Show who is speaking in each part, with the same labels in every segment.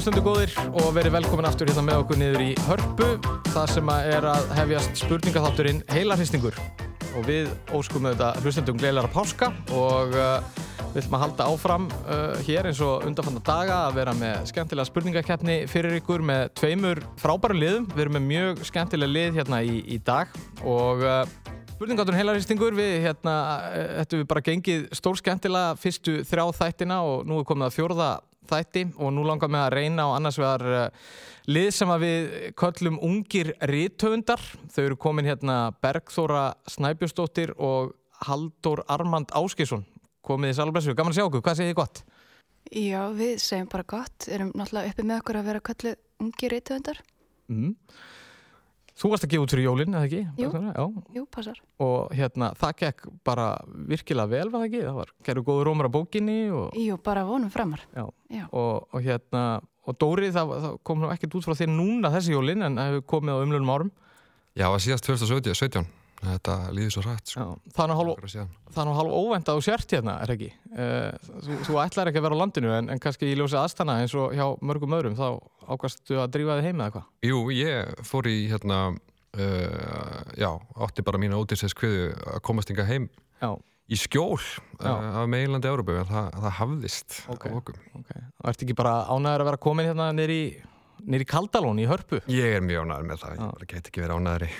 Speaker 1: hlustendu góðir og verið velkomin aftur hérna með okkur niður í hörpu það sem að er að hefjast spurningaþátturinn heilarhistingur og við óskum auðvitað hlustendum gleilara páska og uh, við ætlum að halda áfram uh, hér eins og undanfanna daga að vera með skemmtilega spurningakeppni fyrir ykkur með tveimur frábæru liðum. Við erum með mjög skemmtilega lið hérna í, í dag og uh, Spurningáttun heilarýstingur, við hérna, ættum við bara gengið stór skemmtilega fyrstu þrjá þættina og nú er komið að fjórða þætti og nú langar við að reyna á annars vegar uh, lið sem að við köllum ungir rítöfundar. Þau eru komin hérna Bergþóra Snæbjörnsdóttir og Haldur Armand Áskísson. Komið í Salbæssu, gaman að sjá okkur, hvað segir þið gott?
Speaker 2: Já, við segjum bara gott, erum náttúrulega uppi með okkur að vera kölluð ungir rítöfundar.
Speaker 1: Mm. Þú varst að gefa út fyrir jólinn, eða ekki?
Speaker 2: Jú,
Speaker 1: Já.
Speaker 2: jú, passar.
Speaker 1: Og hérna, það gekk bara virkilega vel, var það ekki? Það var, gerðu góður rómur á bókinni og...
Speaker 2: Jú, bara vonum framar.
Speaker 1: Já.
Speaker 2: Já.
Speaker 1: Og, og hérna, og Dóri, það, það kom nú ekkert út frá þér núna þessi jólinn, en það hefur komið á umlunum árum.
Speaker 3: Já, það var síðast 2017. Þetta líður svo rætt, sko.
Speaker 1: Það er nú hálf, óvænt að þú sért hérna, er ekki? Uh, þú, þú ætlar ekki að vera á landinu, en, en kannski í ljósið aðstana eins og hjá mörgum öðrum, þá ákvastu að drífa þig heim eða hvað?
Speaker 3: Jú, ég fór í hérna, uh, já, átti bara mína ódýrsess kviðu að komast inga heim
Speaker 1: Já,
Speaker 3: í skjól uh, af meginlandi Európa, en það, það hafðist
Speaker 1: Ok.
Speaker 3: á okkur.
Speaker 1: ok. Og ertu ekki bara ánæður að vera komin hérna nýri í Kaldalón í Hörpu?
Speaker 3: Ég er mjög ánæður með það, ég bara get ekki verið ánæðri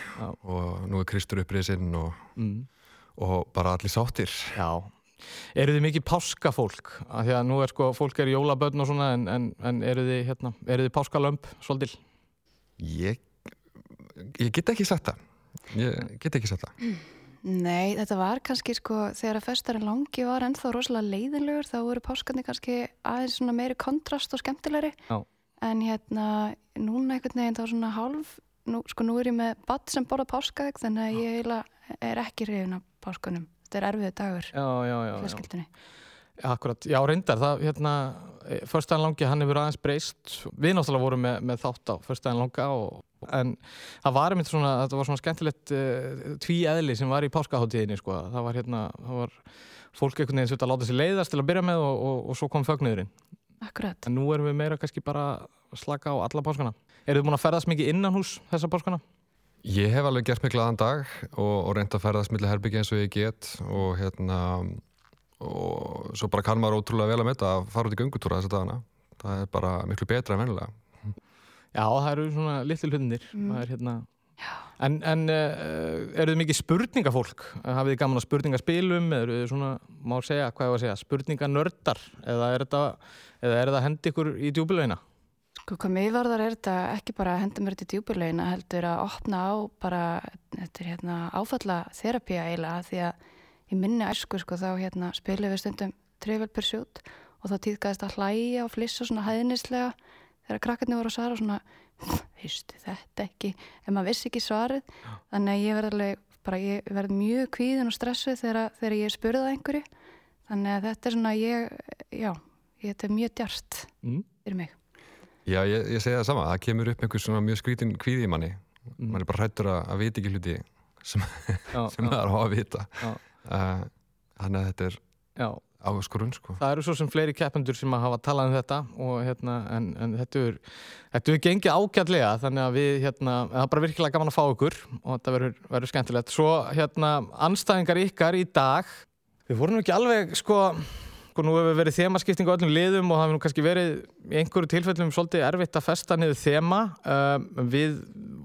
Speaker 3: og nú er Kristur uppriðsinn og,
Speaker 1: Mm.
Speaker 3: og bara allir sáttir.
Speaker 1: Já. Eru þið mikið páskafólk? Af því að nú er sko, fólk er jólaböðn og svona, en, en, en eru þið, hérna, eru þið páskalömp svolítil?
Speaker 3: Ég, ég get ekki sagt það. Ég get ekki sagt það.
Speaker 2: Nei, þetta var kannski sko, þegar að festarinn langi var ennþá rosalega leiðinlegur, þá voru páskarnir kannski aðeins svona meiri kontrast og skemmtilegri.
Speaker 1: Já.
Speaker 2: En hérna, núna einhvern veginn þá svona hálf, nú, sko nú er ég með badd sem borða páskaegg, þannig að ég eiginlega er ekki hrifin af páskanum. Þetta er erfiðu dagur,
Speaker 1: Já, já, já.
Speaker 2: fjölskyldunni.
Speaker 1: Akkurat, já reyndar, það, hérna, förstæðan langi, hann hefur aðeins breyst, við náttúrulega vorum með, með þátt á förstæðan langa og, en það var einmitt svona, þetta var svona skemmtilegt uh, tví eðli sem var í páskaháttíðinni, sko, það var hérna, það var fólk einhvern veginn sem þetta láta sér leiðast til að byrja með og, og, og svo kom fögnuðurinn.
Speaker 2: Akkurat.
Speaker 1: En nú erum við meira kannski bara að slaka á alla páskana. Eru þið búin að ferðast mikið innan hús þessa páskana?
Speaker 3: Ég hef alveg gert mig glaðan dag og, og reynd að ferðast millir herbyggja eins og ég get og hérna og svo bara kann maður ótrúlega vel að metta að fara út í göngutúra þessa dagana það er bara miklu betra en vennilega
Speaker 1: Já, það eru svona litlu hlutinir.
Speaker 2: Mm.
Speaker 1: Það er hérna... En, en uh, eru þið mikið spurningafólk? Hafið þið gaman að spurningaspilum? Eru þið svona, má segja, hvað ég var að segja, spurninganördar? Eða er þetta, eða þetta hendi ykkur í djúbulauina?
Speaker 2: Sko hvað mig varðar er þetta ekki bara að henda mér til djúburlegina heldur að opna á bara, þetta er hérna áfalla þerapía eiginlega því að í minni æsku sko þá hérna spilum við stundum Trivial Pursuit og þá týðgæðist að hlæja og flissa svona hæðnislega þegar krakkarnir voru að svara svona veistu þetta ekki, en maður vissi ekki svarið þannig að ég verð alveg bara ég verð mjög kvíðin og stressuð þegar, þegar ég spurði það einhverju þannig að þetta er svona ég, já, ég, þetta er mjög djart
Speaker 1: Mm.
Speaker 2: fyrir mig.
Speaker 3: Já, ég, ég segi það sama, það kemur upp einhver svona mjög skrítin kvíði í manni
Speaker 1: Mm.
Speaker 3: maður er bara hrættur að, að vita ekki hluti sem,
Speaker 1: Já,
Speaker 3: sem
Speaker 1: já,
Speaker 3: það er á að vita
Speaker 1: Já.
Speaker 3: uh, þannig að þetta er
Speaker 1: já.
Speaker 3: Áskorun sko.
Speaker 1: Það eru svo sem fleiri keppendur sem að hafa talað um þetta og hérna, en, en þetta er þetta er gengið ágætlega þannig að við, hérna, það er bara virkilega gaman að fá ykkur og þetta verður, verður skemmtilegt. Svo, hérna, anstæðingar ykkar í dag. Við vorum ekki alveg, sko sko nú hefur verið þemaskipting á öllum liðum og það hefur nú kannski verið í einhverju tilfellum svolítið erfitt að festa niður þema. Um, við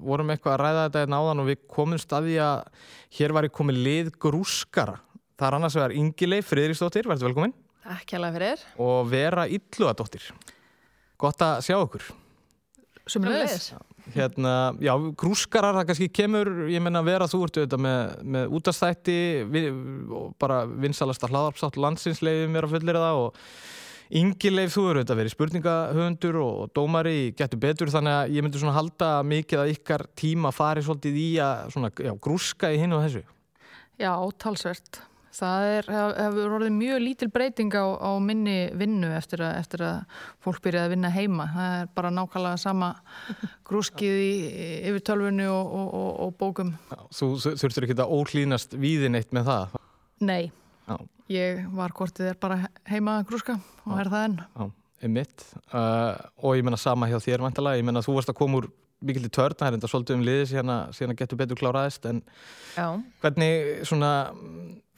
Speaker 1: vorum eitthvað að ræða þetta hérna áðan og við komum staði að hér var ég komið lið grúskara það er annars vegar Ingileif Friðriksdóttir, verður velkomin
Speaker 4: Ekki alveg fyrir.
Speaker 1: og Vera Illuadóttir gott að sjá okkur
Speaker 4: Sumulegis.
Speaker 1: hérna, já, grúskarar það kannski kemur, ég menna Vera þú ert auðvitað með, með útastætti bara vinsalasta hlaðarpsátt landsins leiði mér að fullir það og Ingileif, þú eru auðvitað verið spurningahöfundur og dómari getur betur þannig að ég myndi svona halda mikið að ykkar tíma fari svolítið í að svona, já, grúska í hinn og þessu
Speaker 4: Já, talsvert. Það er, hef- hefur orðið mjög lítil breyting á, á minni vinnu eftir að, eftir að fólk byrjaði að vinna heima. Það er bara nákvæmlega sama grúskið í, yfir tölvunni og, og, og, og bókum.
Speaker 1: Já, Þú þurftur ekki að ólínast víðin eitt með það
Speaker 4: Nei,
Speaker 1: Já.
Speaker 4: ég var kortið er bara heima að grúska og er það enn.
Speaker 1: Já. einmitt uh, og ég menna sama hjá þér vantalega, ég menna þú varst að koma úr mikill í törn, það er enda svolítið um liðis að getur betur kláraðist en
Speaker 5: Já,
Speaker 1: hvernig svona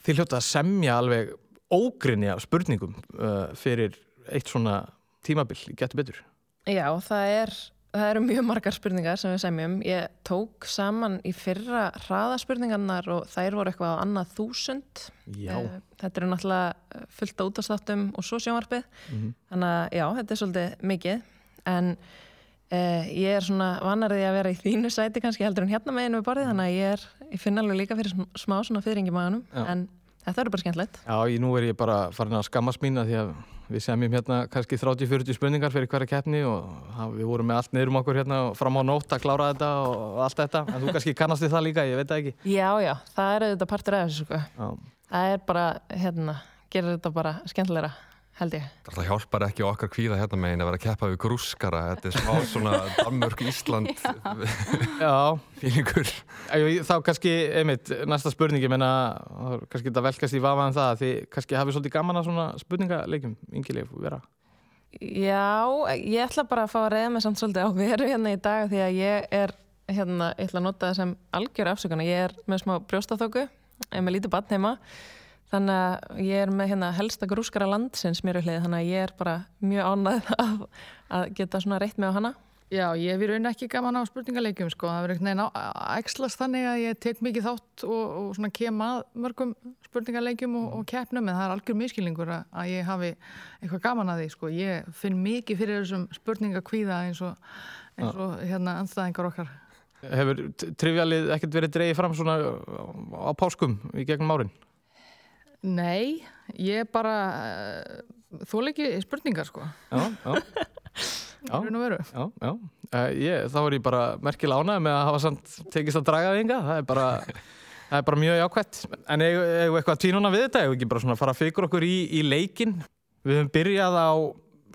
Speaker 1: þið hljóta að semja alveg ógrinni af spurningum uh, fyrir eitt svona tímabil getur betur
Speaker 5: já það, er, það eru mjög margar spurningar sem við semjum. Ég tók saman í fyrra hraðaspurningarnar og þær voru eitthvað á annað þúsund.
Speaker 1: Já,
Speaker 5: Eh, Þetta eru náttúrulega fullt á útastáttum og svo sjónvarpið.
Speaker 1: Mhm.
Speaker 5: Þannig að já, þetta er svolítið mikið. En eh, ég er svona vanarið að vera í þínu sæti kannski heldur en hérna meginu við borðið. Þannig að ég, er, ég finn alveg líka fyrir sm- smá svona fyrring í maganum. En þetta eru bara skemmtilegt.
Speaker 1: Já, ég, nú er ég bara farin að skammast mín að því að við semjum hérna kannski 30-40 spurningar fyrir hverja keppni og það, við vorum með allt niður um okkur hérna fram á nótt að klára þetta og, allt þetta en þú kannski kannast við það líka, ég veit það ekki
Speaker 5: Já, já, það er auðvitað partur af þessu sko.
Speaker 1: Já,
Speaker 5: Það er bara, hérna, gerir þetta bara skemmtilegra, held ég.
Speaker 3: Það hjálpar ekki okkar kvíða hérna megin að vera að keppa við grúskara. Þetta er smá svona Danmörk, Ísland
Speaker 1: Já
Speaker 3: fílingur.
Speaker 1: ég- þá kannski, einmitt, næsta spurning ég menna, kannski þetta velkast í vafa en það að þið kannski hafið svolítið gaman að svona spurningaleikjum, yngileg vera
Speaker 5: Já, ég ætla bara að fá að reyða mig samt svolítið á veru hérna í dag því að ég er, hérna, ég ætla að nota það sem algjör afsökuna. Ég er með smá brjóstaþóku, er með lítið barn heima, þannig að ég er með hérna helsta grúskara landsins mér við hlið, þannig að ég er bara mjög ánægð að, að geta svona reytt mig á hana.
Speaker 4: Já, ég hef í raun ekki gaman á spurningaleikjum sko, það verður einhvern veginn að æxlast þannig að ég tek mikið þátt og, og svona kem að mörgum spurningaleikjum og, og keppnum en það er algjör miskilningur að, að ég hafi eitthvað gaman að því sko, ég finn mikið fyrir þessum spurningakvíða eins og, eins og hérna anstæðingar okkar.
Speaker 1: Hefur trivialið ekkert verið dreigið fram svona á páskum í gegnum árin?
Speaker 4: Nei, ég bara uh, þól ekki spurningar sko,
Speaker 1: Já, já Já. Já, já. Uh, ég, þá er ég bara merkilega ánægð með að hafa samt tekist að draga það ynga. Það er bara, það er bara mjög jákvætt. En eigum við eitthvað tvínuna við þetta? Eigum við ekki bara að fara að fyrir okkur í, í leikin? Við höfum byrjað á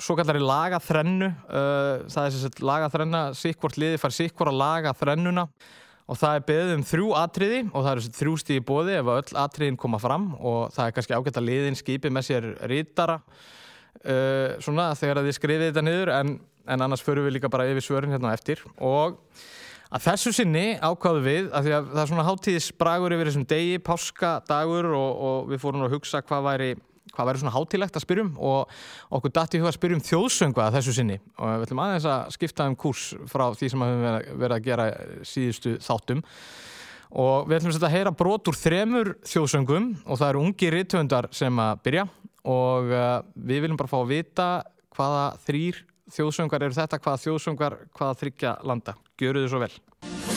Speaker 1: svo kallari lagaþrennu. Uh, það er þess að lagaþrenna, sikkvort liði fær sikkvort að laga þrennuna. Og það er beðið um þrjú atriði og það eru þrjú stíði bóði ef öll atriðin koma fram og það er kannski ágætt að liðin skipi með sér rítara uh, svona þegar að þið skrifið þetta niður en, en annars förum við líka bara yfir svörin hérna eftir. Og að þessu sinni ákvaðu við að því að það er svona hátíðisbragur yfir þessum degi, páskadagur og, og við fórum að hugsa hvað væri hvað væri svona hátílegt að spyrjum og okkur datt í huga að spyrjum þjóðsöngu að þessu sinni og við ætlum aðeins að skipta um kurs frá því sem við höfum verið að- gera síðustu þáttum og við ætlum að heyra brot úr þremur þjóðsöngum og það eru ungi rithöndar sem að byrja og uh, við viljum bara fá að vita hvaða þrýr þjóðsöngar eru þetta, hvaða þjóðsöngar, hvaða þryggja landa. Gjöru þið svo vel.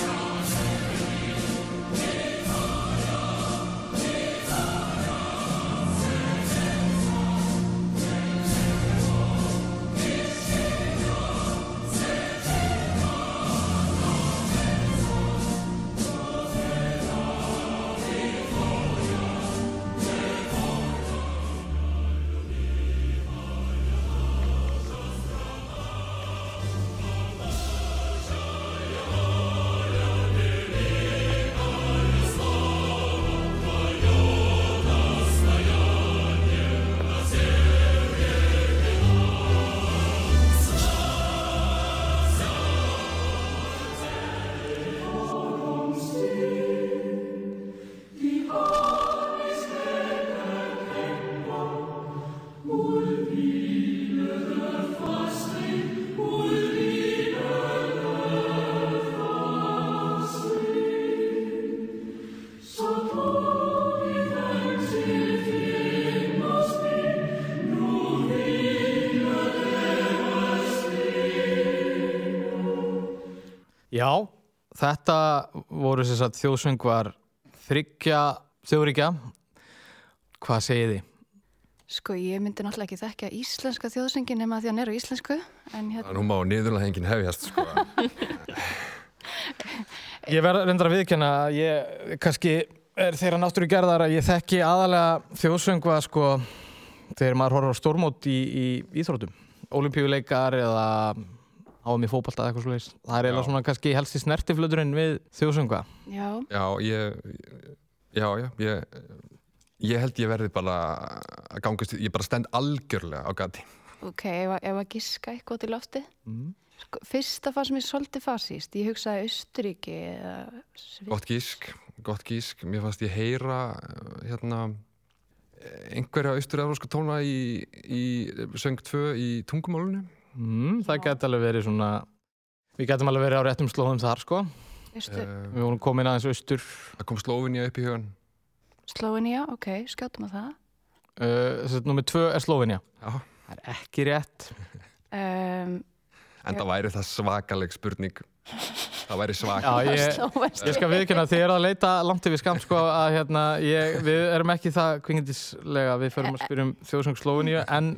Speaker 1: Þetta voru þess að þjóðsöngvar þryggja þjóðríkja. Hvað segið þið?
Speaker 2: Sko, ég myndi náttúrulega ekki þekka íslenska þjóðsöngin nema því að hann er á íslensku, en hérna,
Speaker 3: Nú má niðurlega hengin hefjast, sko.
Speaker 1: Ég verð reyndar að viðkjanna að ég kannski er þeirra náttúru gerðar að ég þekki aðalega þjóðsöngva sko þegar maður horfður á stórmót í, í íþrótum. Olimpíuleikar eða áum í fótbolta eða eitthvað slúðis. Það er eiginlega svona kannski helst í snertiflöturinn við þjóðsöngva.
Speaker 2: já,
Speaker 3: Já, ég, já, já, ég, ég held ég verði bara að gangast, ég bara stend algjörlega á gati.
Speaker 2: ok, ef, að- giska eitthvað til lofti.
Speaker 1: Mm.
Speaker 2: Sko, fyrsta fannst mér svolítið fasíst. Ég hugsaði Austuríki eða.
Speaker 3: Gott gísk, gott gísk. Mér fannst ég heyra hérna einhverja austur-evrósku tóna í, í söng 2 í tungumálunum.
Speaker 1: Mm, það geti alveg verið svona við getum alveg verið á réttum slóðum þar sko
Speaker 2: Austur,
Speaker 3: Uh,
Speaker 1: við vorum komin aðeins austur
Speaker 3: það kom Slóvinja upp í hugan.
Speaker 2: Slóinía, ok, skjátum að það.
Speaker 1: uh, að nummið tvö er Slóvinja
Speaker 3: Já.
Speaker 1: það er ekki rétt
Speaker 2: Um,
Speaker 3: En það væri það svakaleg spurning. Það væri svak.
Speaker 1: Já, ég, ég skal viðkynna þið er að leita langt yfir skam sko að hérna, ég, við erum ekki það kvingindislega við förum að spyrja um þjóðsöng Slóviníu en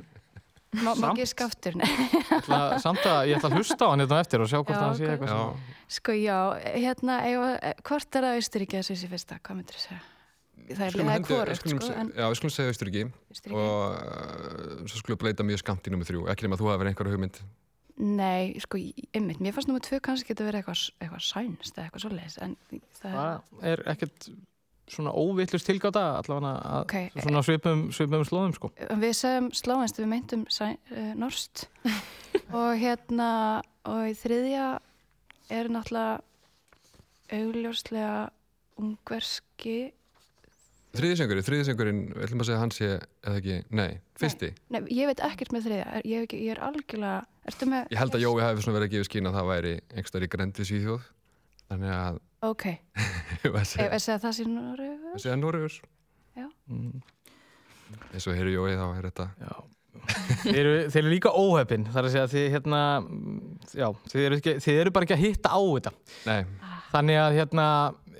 Speaker 2: Má, má
Speaker 1: Samt.
Speaker 2: giska aftur, nei.
Speaker 1: ætla, samt að ég ætla að hlusta á hann hérna eftir og sjá hvort
Speaker 2: Já,
Speaker 1: hann sé eitthvað
Speaker 3: Já,
Speaker 1: sem
Speaker 2: Sko, já, hérna, ef, hvort er það Austuríki eða Svissi fyrsta? Hvað myndir þú segja? Það er hvorugt,
Speaker 3: skulum
Speaker 2: sko,
Speaker 3: se-
Speaker 2: en
Speaker 3: Já, við skulum segja Austuríki
Speaker 2: Austuríki.
Speaker 3: og uh, svo skulum við bleita mjög skamt í nummer þrjú. Ekki nema að þú hafi verið einhverja hugmynd.
Speaker 2: Nei, sko, einmitt, mér fannst nummer tvö kannski getur verið eitthvað, eitthvað sænst eða eitthvað svoleiðis, en það er,
Speaker 1: það er ekkert svona óvillust tilgáta allavega að
Speaker 2: Ok.
Speaker 1: svona svipum, svipum slóðum sko
Speaker 2: við segjum slóinst, við meintum sæ, uh, norskt og hérna, og í þriðja er náttúrulega augljóslega ungverski,
Speaker 3: Þriðisengurinn, þriðisengurinn, við ætlum að segja að hann sé, eða ekki, nei, fyrsti.
Speaker 2: nei, ég veit ekkert með þriðja, er- ég, ég er algjörlega, ertu með,
Speaker 3: Ég held að Jói hafi verið að gefa skín að það væri einhverstaðar í grendi Svíþjóð. Þannig að,
Speaker 2: ok, ef
Speaker 3: segja,
Speaker 2: það sé Noregur,
Speaker 3: að segja Noregur.
Speaker 1: mm,
Speaker 3: Eins og heyri Jói þá er þetta,
Speaker 1: já. þeir, eru, þeir eru líka óhefin þar að segja að þið hérna já, þið eru, ekki, þið eru bara ekki að hitta á þetta
Speaker 3: nei,
Speaker 1: þannig að hérna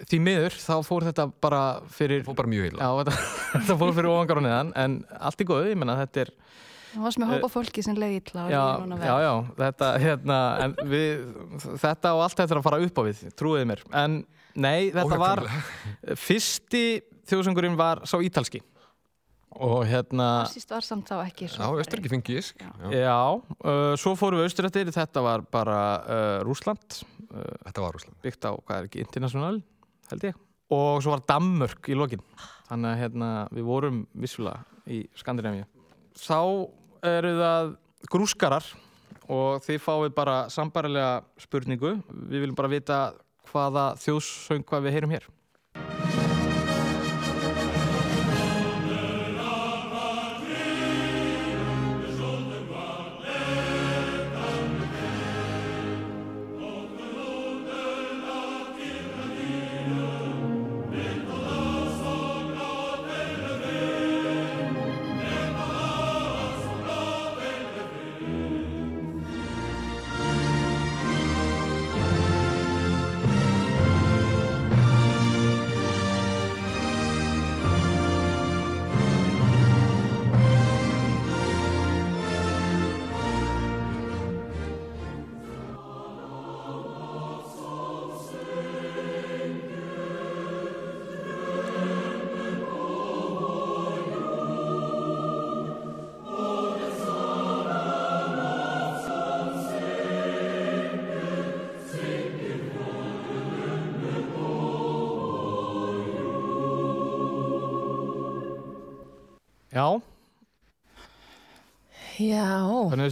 Speaker 1: því miður þá fór þetta bara fyrir
Speaker 3: fór bara mjög
Speaker 1: já,
Speaker 3: illa.
Speaker 1: þetta, þetta fór fyrir ofangar og neðan en allt í góðu, ég menna þetta er
Speaker 2: það varst með hópa fólki sem leiði illa og
Speaker 1: já, já, já, þetta hérna en við, þetta og allt þetta er að fara upp á við trúiði mér, en nei, þetta var fyrsti þjóðsöngurinn var sá ítalski og hérna
Speaker 2: Síst var samt þá ekki
Speaker 3: Já, Österriki fengi ísk.
Speaker 2: Já.
Speaker 3: Já.
Speaker 1: Uh, svo fórum við austurættir, þetta var bara uh, Rúsland, uh,
Speaker 3: Þetta var Rúsland.
Speaker 1: byggt á, hvað er ekki, international, held ég. Og svo var Danmörk í lokin, þannig að hérna, við vorum vissulega í Skandinavíu. Þá eru það grúskarar og þið fáið bara sambarilega spurningu. Við viljum bara vita hvaða þjóðsöng hvað við heyrum hér.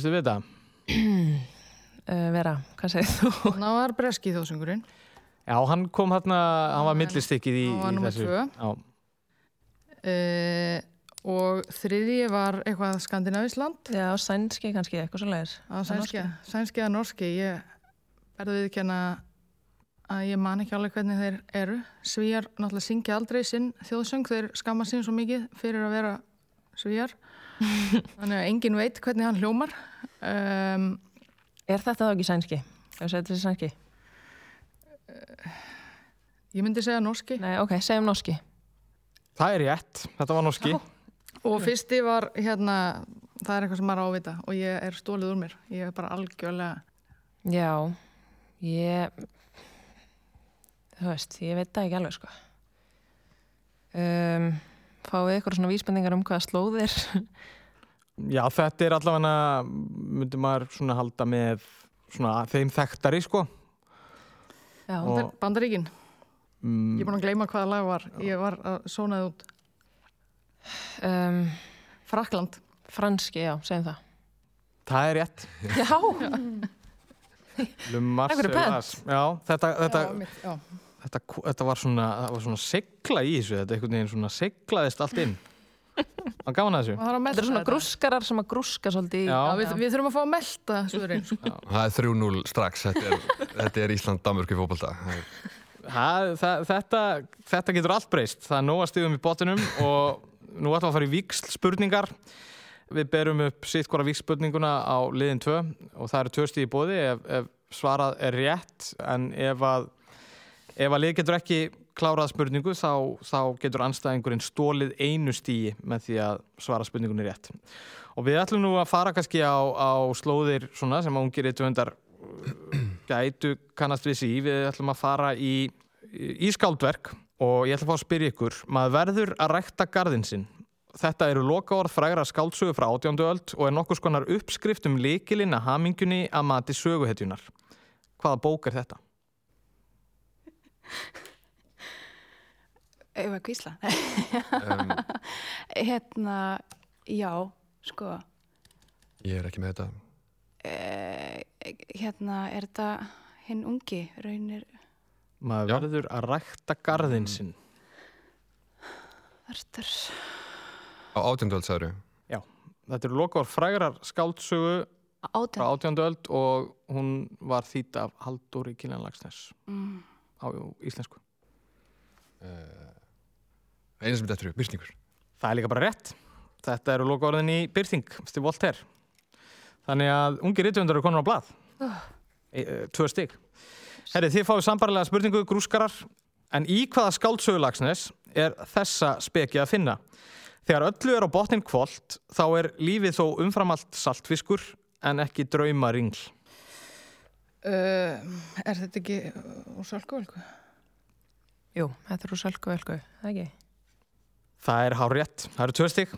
Speaker 1: Veistu við þetta?
Speaker 5: uh, Vera, hvað segir þú?
Speaker 4: Það var breski þjóðsöngurinn.
Speaker 1: Já, hann kom hérna, hann var millistykkið í, í þessu.
Speaker 4: Uh, og þriðji var eitthvað Skandinavísland.
Speaker 5: Já, sænski kannski, eitthvað svo leiðis.
Speaker 4: Sænski, sænski eða norski. Ég verði við ekki að ég man ekki alveg hvernig þeir eru. Svíjar náttúrulega syngja aldrei sinn þjóðsöng. Þeir skamma sín svo mikið fyrir að vera svíjar. Þannig að engin veit hvernig hann hljómar. Um,
Speaker 5: Er þetta þá ekki sænski? Þetta sænski?
Speaker 4: ég myndi segja norski.
Speaker 5: Nei, ok, segjum norski.
Speaker 1: það er rétt, þetta var norski.
Speaker 4: Og fyrsti var hérna, það er eitthvað sem maður á að vita og ég er stólið úr mér. Ég er bara algjörlega,
Speaker 5: Já, ég, þú veist, ég veit það ekki alveg, sko. Um, fáið ykkur svona vísbendingar um hvaða slóðir?
Speaker 1: Já, þetta er allavega, myndi maður svona halda með svona þeim þekktari, sko.
Speaker 5: Já,
Speaker 1: Og-
Speaker 4: Bandar, bandaríkin.
Speaker 1: Mm,
Speaker 4: Ég er búin að gleyma hvaða lag var. Ég var að sónaði út.
Speaker 5: um,
Speaker 4: Frakland.
Speaker 5: franski, já, segjum það.
Speaker 1: Það er rétt.
Speaker 5: Já,
Speaker 1: Le Mars
Speaker 5: Einhverju
Speaker 1: er
Speaker 5: pent.
Speaker 1: las. Já, þetta, þetta,
Speaker 4: Já, mitt, já.
Speaker 1: Þetta, þetta var svona, það var svona segla í þessu, þetta einhvern veginn svona seglaðist allt inn. Það gaman að þessu.
Speaker 4: Er
Speaker 5: þetta eru svona grúskarar sem að grúska svolítið í
Speaker 1: Já.
Speaker 4: Já, við, við þurfum að fá að melta svörin. Sko.
Speaker 3: Það er 3-0 strax, þetta er, þetta er Ísland-Danmörk í fókbalta.
Speaker 1: Þetta, þetta getur allt breyst. Það er nóga stigum í bottinum og nú ætlum við að fara í víksl spurningar. Við berum upp sitt hvora víksl spurninguna á liðin 2 og það eru tvö stig í bóði ef, ef svarað er rétt en ef að, ef að lið getur ekki klárað spurningu þá, þá getur anstæðingurinn stólið einu stíi með því að svara spurningunni rétt. Og við ætlum nú að fara kannski á, á slóðir svona sem ungir eittvöndar gætu kannast við sí. Við ætlum að fara í, í skáldverk og ég ætla að fá að spyrja ykkur. Maður verður að rækta garðin sinn. Þetta eru lokaorð frægra skáldsögu frá átjándu öld og er nokkus konar uppskrift um líkilinn að hamingunni að mati söguhetjunar. Hvaða bók er þetta?
Speaker 2: Ef að kvísla.
Speaker 3: Um,
Speaker 2: hérna, já, sko,
Speaker 3: ég er ekki með þetta.
Speaker 2: eh, hérna, er þetta hinn ungi, raunir,
Speaker 1: Maður
Speaker 3: Já.
Speaker 1: verður að rækta garðin sinn.
Speaker 2: verður,
Speaker 3: Á átjöndu öll, sagður
Speaker 1: Þetta eru lokaorð frægrar skáldsögu frá
Speaker 2: átján,
Speaker 1: átjándu öld og hún var þýtt af Halldóri Kiljan Lagsnes
Speaker 2: mm,
Speaker 1: á íslensku.
Speaker 3: Einu sem þetta eru, byrtingur.
Speaker 1: Það er líka bara rétt. Þetta eru lokaorðin í Byrþing, Stig Voltaire. Þannig að ungir rítvöndar eru konar á blað. E, e, tvö stig. Herri, þið fáið sambarlega spurningu grúskarar. En í hvaða skáldsögulagsnes er þessa speki að finna? Þegar öllu er á botnin kvólt, þá er lífið þó umframalt saltfiskur en ekki draumaringl.
Speaker 4: Uh, er þetta ekki úr sálkuvelku?
Speaker 5: Jú, þetta eru sölku velku, það ekki?
Speaker 1: Það er hár rétt. Það eru tvö stig.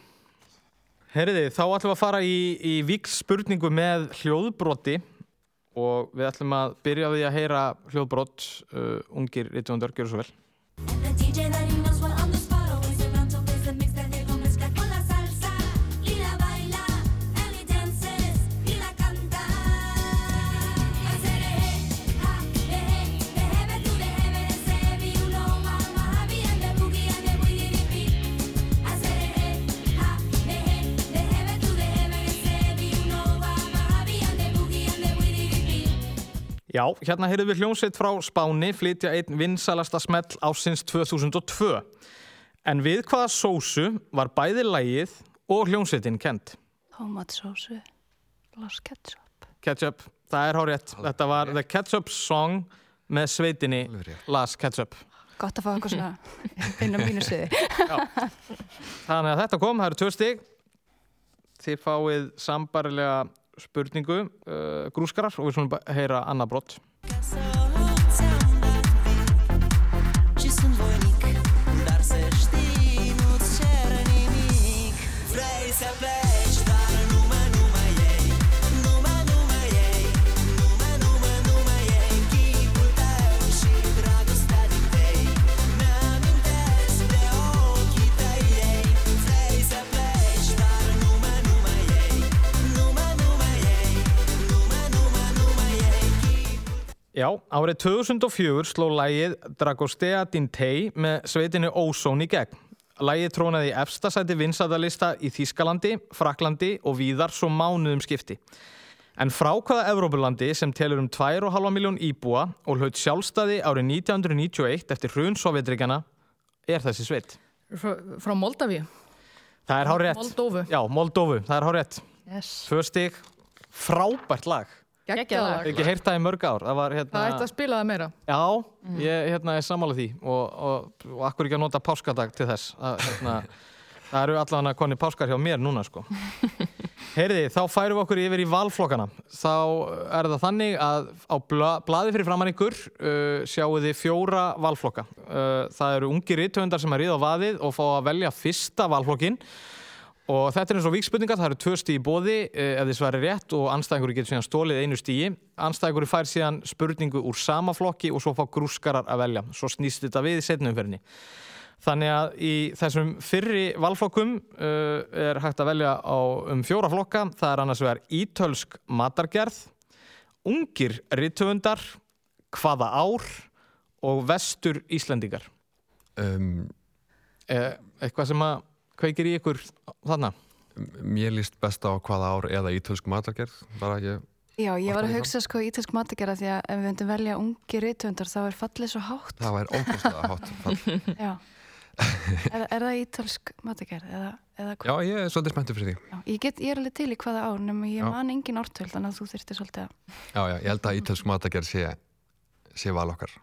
Speaker 1: Herriði, þá ætlum við að fara í, í víks spurningu með hljóðbroti og við ætlum að byrja því að heyra hljóðbrot uh, ungir rítvöndar, gjör svo vel. Já, hérna heyrðum við hljómsveit frá Spáni flytja einn vinsalasta smell ásins 2002. En við hvaða sósu var bæði lægið og hljómsveitin kent?
Speaker 2: tómatsósu, Los Ketchup.
Speaker 1: Ketchup, það er hár rétt. Þetta var The Ketchup Song með sveitinni. Las Ketchup.
Speaker 2: Gott að fá eitthvað svona inn á mínu sviði.
Speaker 1: Þannig að þetta kom, það eru tvö stig. Þið fáið sambarilega spurningu, uh, grúskarar, og við svona heyra annað brott. Já, árið 2004 sló lægið Dragostea Dintei með sveitinni Ozone í gegn. Lægið trónaði í efsta sæti vinsæðalista í Þískalandi, Fraklandi og víðar svo mánuðum skipti. En frá hvaða Evrópulandi sem telur um 2,5 miljón íbúa og hlaut sjálfstæði árið 1991 eftir hrun Sovjetríkjana er þessi sveit.
Speaker 4: Frá, frá Moldavíu?
Speaker 1: Það er hár rétt.
Speaker 4: Moldófu.
Speaker 1: Já, Moldófu, það er hár rétt.
Speaker 4: Yes.
Speaker 1: Stig, frábært lag.
Speaker 4: Gekkjaðar.
Speaker 1: Ekki heyrt það í mörg ár. Það var hérna...
Speaker 4: Það ætti að spila það meira.
Speaker 1: Já, ég hérna, er sammála því og, og, og akkur ekki að nota páskadag til þess að, hérna, það eru allavega konni páskar hjá mér núna sko. Heyriði, þá færum við okkur yfir í valflokkana þá er það þannig að á bla, blaði fyrir framann ykkur uh, sjáu þið fjóra valflokka uh, það eru ungir rithöndar sem er ríð á vaðið og fá að velja fyrsta valflokkin og þetta er eins og víkspurningar, það eru tvö stíi í bóði uh, ef þið sværi rétt og anstæðingur getur síðan stólið einu stíi anstæðingur fær síðan spurningu úr sama flokki og svo fá grúskarar að velja svo snýst þetta við í setnumferðinni Þannig að í þessum fyrri valflokkum uh, er hægt að velja á um fjóra flokka. Það er annars vegar ítölsk matargerð, ungir rithöfundar, hvaða ár og vestur Íslendingar.
Speaker 3: um,
Speaker 1: Eh, eitthvað sem að kveikir í ykkur þarna.
Speaker 3: Mér líst best á hvaða ár eða ítölsk matargerð bara ég,
Speaker 2: Já, ég var að
Speaker 3: ekki
Speaker 2: hugsa sko ítalsk matagerða því að ef við myndum velja ungi rithöndar þá er fallið svo hátt.
Speaker 3: það væri ókvæmstlega hátt fall.
Speaker 2: Já. er, er það ítalsk matagerð eða, eða hvað?
Speaker 3: Já, ég er svolítið spenntur fyrir því
Speaker 2: Já, ég, get, ég er alveg til í hvaða ár nema ég
Speaker 3: Já.
Speaker 2: man engin ártöld þannig að þú þurftir svolítið að
Speaker 3: Já, já, ég held að ítölsk matargerð sé, sé val okkar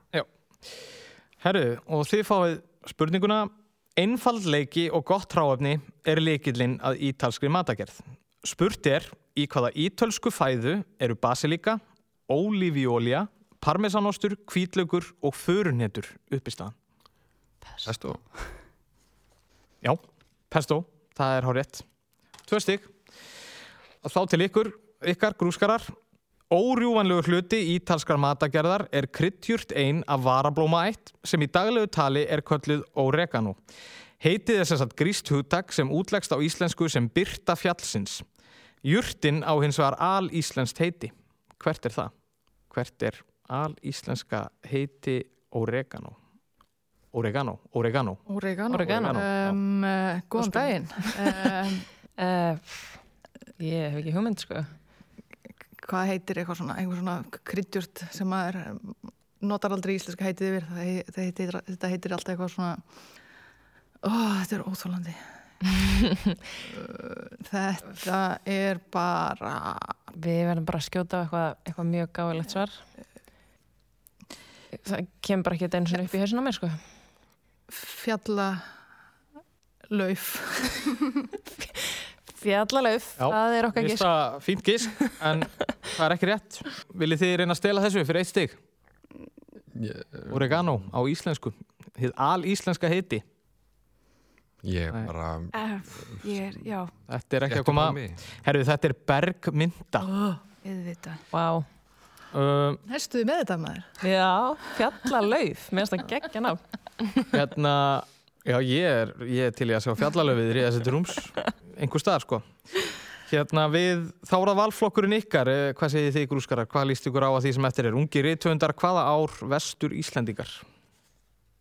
Speaker 1: Herru, og þið fáið spurninguna Einfaldleiki og gott tráefni er leikillinn að ítalskri matagerð. Spurt er í hvaða ítölsku fæðu eru basilika, ólífiólja, parmesanostur, kvítlaugur og förunhetur upp í staðan.
Speaker 3: Pesto
Speaker 1: Já, pesto, það er hár rétt. Tvö stygg. Þá til ykkur, ykkar grúskarar. Órjúvanlegur hluti ítalskar matagerðar er kryddjurt ein af varablómaætt sem í daglegu tali er kölluð oregano. Heitið er sem sagt gríst hugtak sem útlegst á íslensku sem byrta fjallsins. Jurtin á hins vegar al-íslenskt heiti. Hvert er það? Hvert er al-íslenska heiti oregano? Oregano, oregano.
Speaker 4: Oregano.
Speaker 5: Oregano,
Speaker 1: já.
Speaker 4: Um, uh, góðan daginn. Um,
Speaker 5: Uh, ég hef ekki hugmynd sko.
Speaker 4: Hvað heitir eitthvað svona, eitthvað svona kryddjurt sem maður notar aldrei íslenska heitið yfir. Það, það heitir, þetta heitir alltaf eitthvað svona, ó, þetta er óþólandi. þetta er bara
Speaker 5: Við verðum bara að skjóta á eitthvað, eitthvað mjög gáðilegt svar. Það kemur bara ekki einu sinni upp í hausinn á mér sko.
Speaker 4: fjalla lauf.
Speaker 5: Fjallalauf, það er okkar gísk.
Speaker 1: það fínt gísk, en það er ekki rétt. Viljið þið reyna að stela þessu fyrir eitt stig?
Speaker 3: Ég,
Speaker 1: Oregano á íslensku. Þið al-íslenska heiti.
Speaker 3: ég
Speaker 1: Nei.
Speaker 3: bara
Speaker 2: uh, ég er, já,
Speaker 1: Þetta er ekki að koma... Herru, þetta er bergmynda.
Speaker 2: auðvitað.
Speaker 5: Vá.
Speaker 1: Uh,
Speaker 4: Hæstuði með þetta maður?
Speaker 5: Já, fjallalauf, finnst það geggja ná.
Speaker 1: hérna, já, ég er, ég er til í að sjá fjallalöfið í þessi rúms. Einhver staðar, sko. Hérna, við þárað valflokkurinn ykkar. eh, Hvað segir þið, grúskarar? Hvað líst ykkur á að því sem eftir er? Ungi rithöndar, hvaða ár vestur Íslendingar?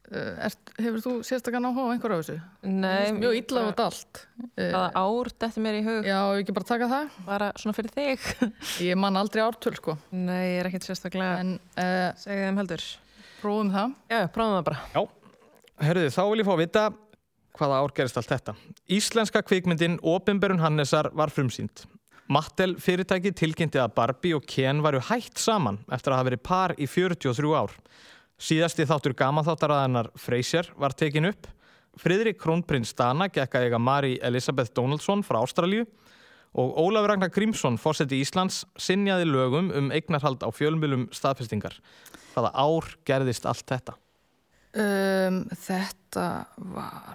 Speaker 4: Uh, ert, hefur þú sérstaklega áhuga á einhverju á þessu?
Speaker 5: Nei,
Speaker 4: Mjög illa á þetta allt.
Speaker 5: Hvaða ár þetta mér í hug?
Speaker 4: já, ef ekki bara taka það.
Speaker 5: Bara svona fyrir þig?
Speaker 4: Ég man aldrei ártöl, sko.
Speaker 5: Nei, ég er ekkert sérstaklega.
Speaker 4: En uh,
Speaker 5: Segðu þeim heldur.
Speaker 4: prófum það.
Speaker 5: Já, prófum það bara.
Speaker 1: Herruði, þá vil ég fá að vita hvaða ár gerist allt þetta. Íslenska kvikmyndin Opinberun Hannesar var frumsýnd. Mattel fyrirtæki tilkynnti að Barbie og Ken varu hætt saman eftir að hafa verið par í 43 ár. Síðasti þáttur gamanþáttaraðanar Frasier var tekin upp. Friðrik Krónprins Dana gekk að eiga Mari Elisabeth Donaldson frá Ástralju og Ólafur Ragnar Grímsson, fórseti Íslands, sinjaði lögum um eignarhald á fjölmjölum staðfestingar. Hvaða ár gerðist allt þetta?
Speaker 4: Um, þetta var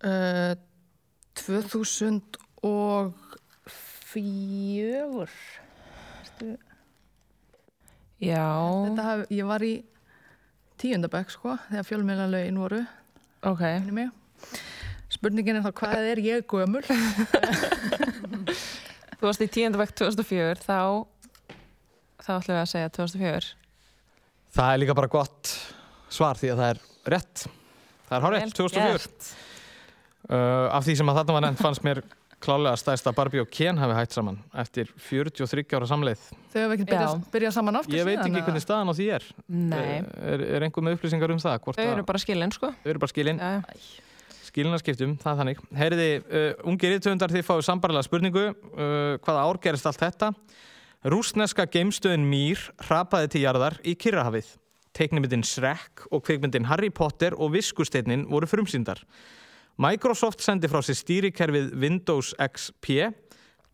Speaker 4: uh, 2004
Speaker 5: Já,
Speaker 4: Þetta haf, ég var í tíundabæk sko þegar fjölmjöla lögin voru.
Speaker 5: Ok.
Speaker 4: spurningin er þá hvað er ég gömul?
Speaker 5: Þú varst í tíundavegt 2004, þá, þá ætlum við að segja 2004.
Speaker 1: Það er líka bara gott svar því að það er rétt. Það er hárétt,
Speaker 5: Vel
Speaker 1: 2004.
Speaker 5: gert.
Speaker 1: Uh, af því sem að þarna var nefnt fannst mér klálega að Barbie og Ken hafi hætt saman eftir 43 ára samleið.
Speaker 4: þau hefur ekkert byrjað,
Speaker 5: Já.
Speaker 4: byrjað saman aftur
Speaker 1: Ég veit ekki hvernig staðan á því er.
Speaker 5: Nei,
Speaker 1: Er, er einhver með upplýsingar um það? Hvort
Speaker 5: þau eru bara skilin, sko.
Speaker 1: þau eru bara skilin.
Speaker 5: Já,
Speaker 1: Skilinaskiptum, það er þannig. Heyriði, uh, ungir rítöfundar þið fáið sambarlega spurningu. Uh, hvaða ár gerist allt þetta? Rúsneska geimstöðin Mýr hrapaði til jarðar í Kirrahafið. Teiknimyndin Shrek og kvikmyndin Harry Potter og Viskusteinnin voru frumsýndar. Microsoft sendi frá sér stýrikerfið Windows XP.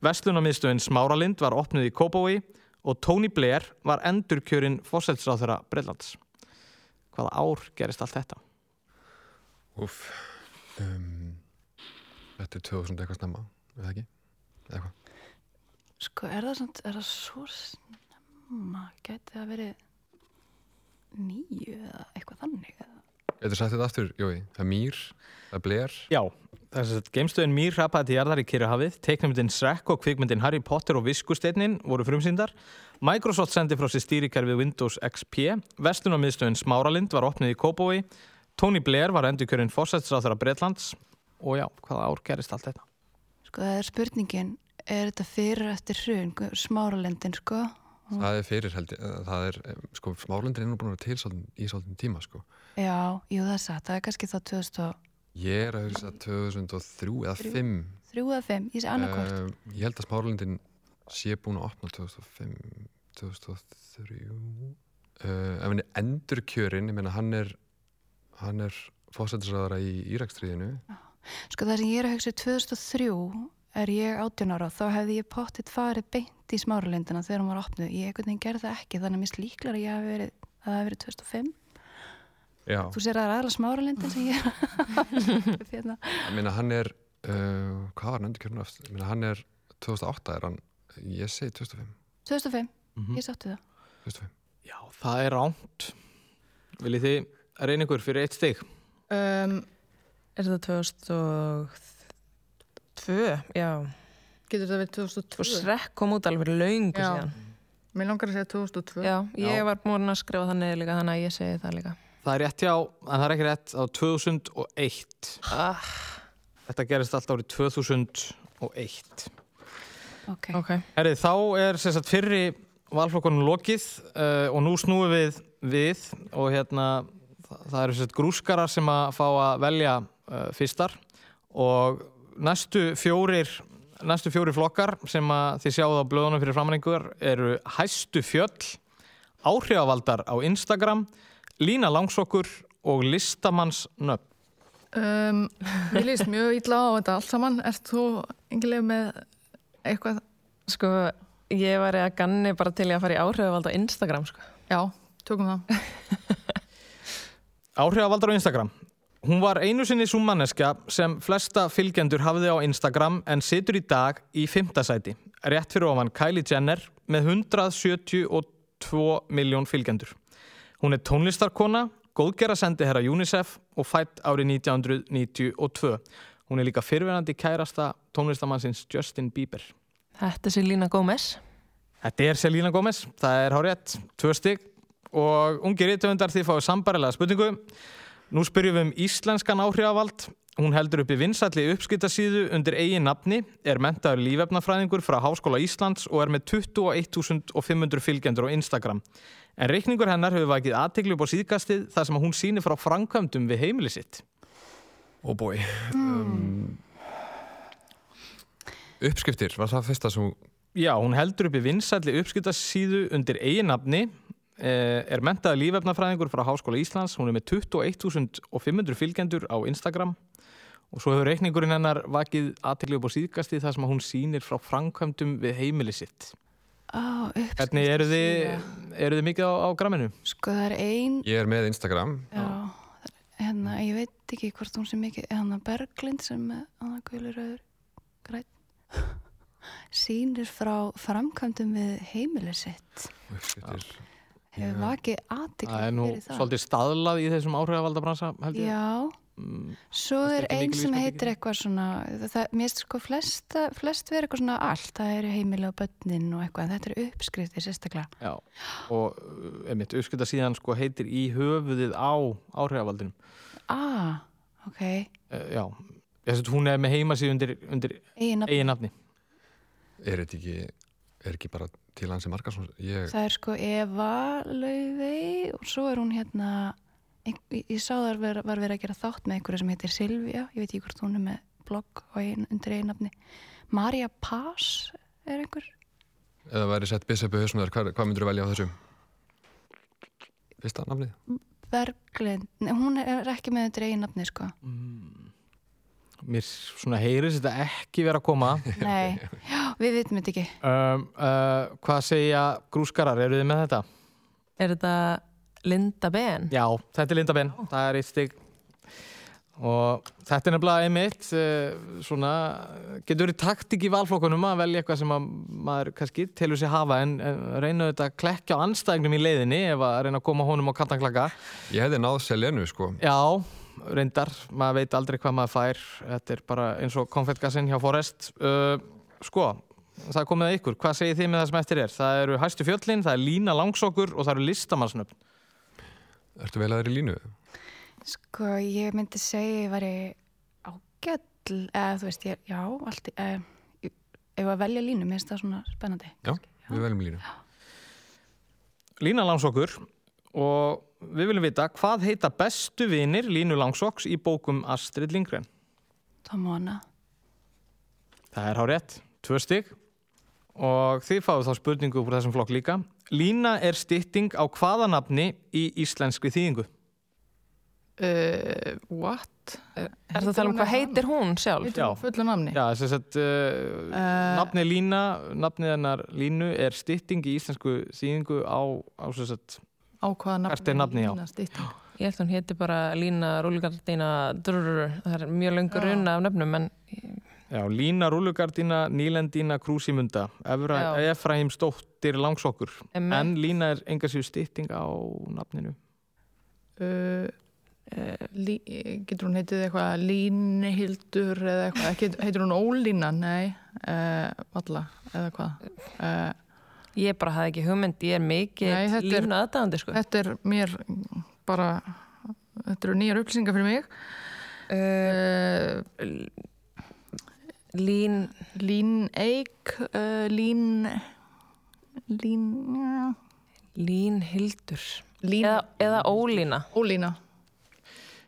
Speaker 1: Vestlunarmiðstöðin Smáralind var opnuð í Kópavogi og Tony Blair var endurkjörinn fóselsráþurra Breitlands. Hvaða ár gerist allt þetta?
Speaker 3: Úf um, Þetta er 2000 eitthvað snemma Eða ekki? Eða hvað?
Speaker 2: Sko, er það, samt, er það svo snemma? Gæti það verið 2009 eða eitthvað þannig. eða-
Speaker 3: Getur sagt þetta aftur, Jói? Það er mýr, það er bler
Speaker 1: Já, þess að geimstöðin Mýr hrapaði til jarðar í Kyrrahafið, teiknumyndin Shrek og kvikmyndin Harry Potter og Viskusteinnin voru frumsýndar, Microsoft sendi frá sér stýrikerfið Windows XP, Vestlunarmiðstöðin Smáralind var opnið í Kópói, Tony Blair var endurkjörinn fórsættisráþara Bretlands og já, hvaða ár gerist allt þetta?
Speaker 2: Sko það er spurningin, er þetta fyrir eftir hrun, smáralendin sko?
Speaker 3: Það er fyrir held ég, eh, það er, sko, smárlendir er nú búin að vera til svolítið, í svolítið tíma, sko.
Speaker 2: Já, jú það er satt, það er kannski þá 2003
Speaker 3: Ég er að hugsa 2003 eða
Speaker 2: Þrjú.
Speaker 3: 5.
Speaker 2: eða 5, ég sé annarkvort.
Speaker 3: Uh, ég held að smárlendin sé búin að opna 2005, 2003. Uh, ef hann er endurkjörin, ég meina hann er, hann er fósættisræðara í Írakstríðinu.
Speaker 2: Sko það sem ég er að hugsa 2003 er ég 18 ára þá hefði ég pottitt farið beint í smáralindina þegar hún var opnuð. Ég einhvern veginn gerði það ekki þannig að mér líklar að ég hef verið, að það hef verið 2005.
Speaker 3: Já.
Speaker 2: Þú sér að það er aðla smáralindin sem ég er að
Speaker 3: meina hann er, uh, hvað var hann endurkjörin eftir? Ég meina hann er 2008 er hann, ég segi 2005.
Speaker 2: 2005,
Speaker 1: Mhm.
Speaker 2: ég sáttu það.
Speaker 3: 2005.
Speaker 1: Já, það er ránt. Viljið þið reyna ykkur fyrir eitt stig?
Speaker 4: Um,
Speaker 5: Er þetta 2002? Já.
Speaker 4: getur þetta verið
Speaker 5: Og
Speaker 4: 2002?
Speaker 5: Shrek kom út alveg laungu
Speaker 4: Já.
Speaker 5: síðan.
Speaker 4: Mér langar að segja 2002.
Speaker 5: Já, ég
Speaker 1: Já.
Speaker 5: var búin að skrifa það niður líka, þannig að ég segi það líka.
Speaker 1: Það er rétt já, en það er ekki rétt á 2001.
Speaker 5: Ah,
Speaker 1: Þetta gerist allt árið 2001.
Speaker 2: Ok.
Speaker 5: ok.
Speaker 1: Herrið, þá er sagt fyrri valflokkunum lokið uh, og nú snúum við við og hérna það, það eru grúskarar sem að fá að velja uh, fyrstar og næstu fjórir næstu fjóri flokkar sem að þið sjáðu á blöðunum fyrir framræningur eru hæstu fjöll, áhrifavaldar á Instagram, lína langsokkur og listamanns nöfn.
Speaker 4: Um, mér líst mjög illa á þetta allt saman. Ert þú engilega með eitthvað?
Speaker 5: Sko, ég var að ganni bara til ég að fara í áhrifavald á Instagram, sko.
Speaker 4: Já, tökum það.
Speaker 1: Áhrifavaldar á Instagram. Hún var einu sinni svo manneska sem flesta fylgjendur hafði á Instagram en situr í dag í fymtasæti. Rétt fyrir ofan Kylie Jenner með 172 miljón fylgjendur. Hún er tónlistarkona, góðgera sendi herra UNICEF og fætt árið 1992. Hún er líka fyrverandi kærasta tónlistamannsins Justin Bieber.
Speaker 5: Þetta er Selena Gomez.
Speaker 1: Þetta er Selena Gomez, það er hárétt, tvö stygg og ungir rítöfundar því fáið sambarilega spurningu. Nú spyrjum við um íslenskan áhrifavald. Hún heldur upp í vinsalli uppskiptasíðu undir eigin nafni, er mentaður lífefnafræðingur frá Háskóla Íslands og er með 21.500 fylgjendur á Instagram. En reikningur hennar hefur vakið aðteglu upp á síðkastið þar sem hún sýnir frá framkvæmdum við heimili sitt.
Speaker 3: Oh boy. Um, uppskriftir, var það fyrsta sem
Speaker 1: Já, hún heldur upp í vinsalli uppskiptasíðu undir eigin nafni, er mentaður lífefnafræðingur frá Háskóla Íslands, hún er með 21.500 fylgjendur á Instagram og svo hefur reikningurinn hennar vakið aðteglu upp á síðkastið þar sem hún sýnir frá framkvæmdum við heimili sitt.
Speaker 2: Á,
Speaker 1: Hvernig eru þið, eru þið mikið á, á gramminu?
Speaker 2: Sko það er ein,
Speaker 3: Ég er með Instagram.
Speaker 2: já, hérna, ég veit ekki hvort hún sé mikið, hérna Berglind sem er hann guluröður græn, sýnir frá framkvæmdum við heimili sitt.
Speaker 3: Uppskriftir.
Speaker 2: Hefur vakið aðtikli
Speaker 1: Það er nú
Speaker 2: fyrir það.
Speaker 1: svolítið staðlað í þessum áhrifavaldabransa, held ég.
Speaker 2: Já,
Speaker 1: Mm,
Speaker 2: svo
Speaker 1: Það
Speaker 2: er
Speaker 1: skiptir
Speaker 2: ein
Speaker 1: miklu
Speaker 2: sem heitir eitthvað svona, það, mér finnst sko flest, flest verið eitthvað svona allt, það eru heimili á börnin og eitthvað, en þetta er uppskriftir sérstaklega.
Speaker 1: Já, og uh, einmitt, uppskiptasíðan sko heitir í höfuðið á áhrifavaldinum.
Speaker 2: Ah, ok,
Speaker 1: Uh, já, þess að hún er með heimasíð undir, undir
Speaker 2: eigin nafn.
Speaker 1: eigin nafni.
Speaker 3: Er þetta ekki, er ekki bara til hans sem Markarsson? Ég,
Speaker 2: Það er sko Eva Laufey og svo er hún hérna, ég, ég sá það var, var verið að gera þátt með einhverju sem heitir Silvía, ég veit ekki hvort hún er með blogg og ein, undir eigin nafni. Marja Paz er einhver.
Speaker 3: eða væri sett Bissepu Hausnöður, hvað, hvað myndur þú velja á þessum? Fyrsta nafnið?
Speaker 2: Berglind, nei, hún er ekki með undir eigin nafni sko.
Speaker 1: Mér svona heyrist þetta ekki vera að koma.
Speaker 2: Nei, já, við vitum þetta ekki.
Speaker 1: um, uh, hvað segja grúskarar, eru þið með þetta?
Speaker 5: Er þetta Linda Ben?
Speaker 1: Já, þetta er Linda Ben, það er eitt stig. og þetta er nefnilega einmitt uh, svona, getur verið taktik í valflokkunum að velja eitthvað sem að maður kannski telur sér hafa en, en reyna þetta að klekja á anstæðingnum í leiðinni ef að reyna að koma honum á kantanklaka
Speaker 3: Ég hefði náð Seljenu sko
Speaker 1: Já, reyndar, maður veit aldrei hvað maður fær þetta er bara eins og konfettgassinn hjá Forrest uh, Sko, það er komið að ykkur, hvað segir þið með það sem eftir er? Það eru hæstu fjöllin, það er lína langsokkur og það eru listamannsnöfn
Speaker 3: Ertu vel að þeirri línu?
Speaker 2: Sko, ég myndi segja ég væri ágæll, eða þú veist, ég, já, allt, eða, ef að velja línu, mér finnst það svona spennandi.
Speaker 3: Já, við veljum línu
Speaker 1: Lína langsokkur og við viljum vita hvað heita bestu vinir Línu langsokks í bókum Astrid Lindgren
Speaker 2: Tómona.
Speaker 1: Það er hár rétt, tvö stygg og þið fáið þá spurningu úr þessum flokk líka Lína er stytting á hvaða nafni í íslenskri þýðingu
Speaker 4: Uh, what?
Speaker 5: Er það að tala um hvað heitir hún sjálf?
Speaker 4: Heitir
Speaker 1: Já.
Speaker 4: hún fullu namni?
Speaker 1: Já, þess að uh, nafni Lína, nafnið hennar Línu er stytting í íslensku þýðingu á, á sem sagt,
Speaker 4: Á hvaða nafni?
Speaker 1: Er.
Speaker 4: Lína stytting?
Speaker 5: Ég held að hún heiti bara Lína Rúlgardína drrrr, það er mjög löngur runna af nöfnum en
Speaker 1: já, Lína Rúlugardína, Nílendína Krúsimunda. Efraim Stóttir Langsokkur
Speaker 5: Einmitt.
Speaker 1: en Lína er enga sér stytting á nafninu
Speaker 4: Uh, uh, lí, getur hún heitið eitthvað Línhildur eða eitthvað Ekki, heitir hún Ólína? Nei uh, Valla, eða hvað uh,
Speaker 5: ég bara hafði ekki hugmynd, ég er mikið línu aðdæðandi sko.
Speaker 4: Þetta er mér bara Þetta eru nýjar upplýsingar fyrir mig uh,
Speaker 5: Lín,
Speaker 4: Lín Eik uh, Lín Lín já.
Speaker 5: Lín Hildur.
Speaker 4: Lín.
Speaker 5: Eða, eða Ólína.
Speaker 4: Ólína.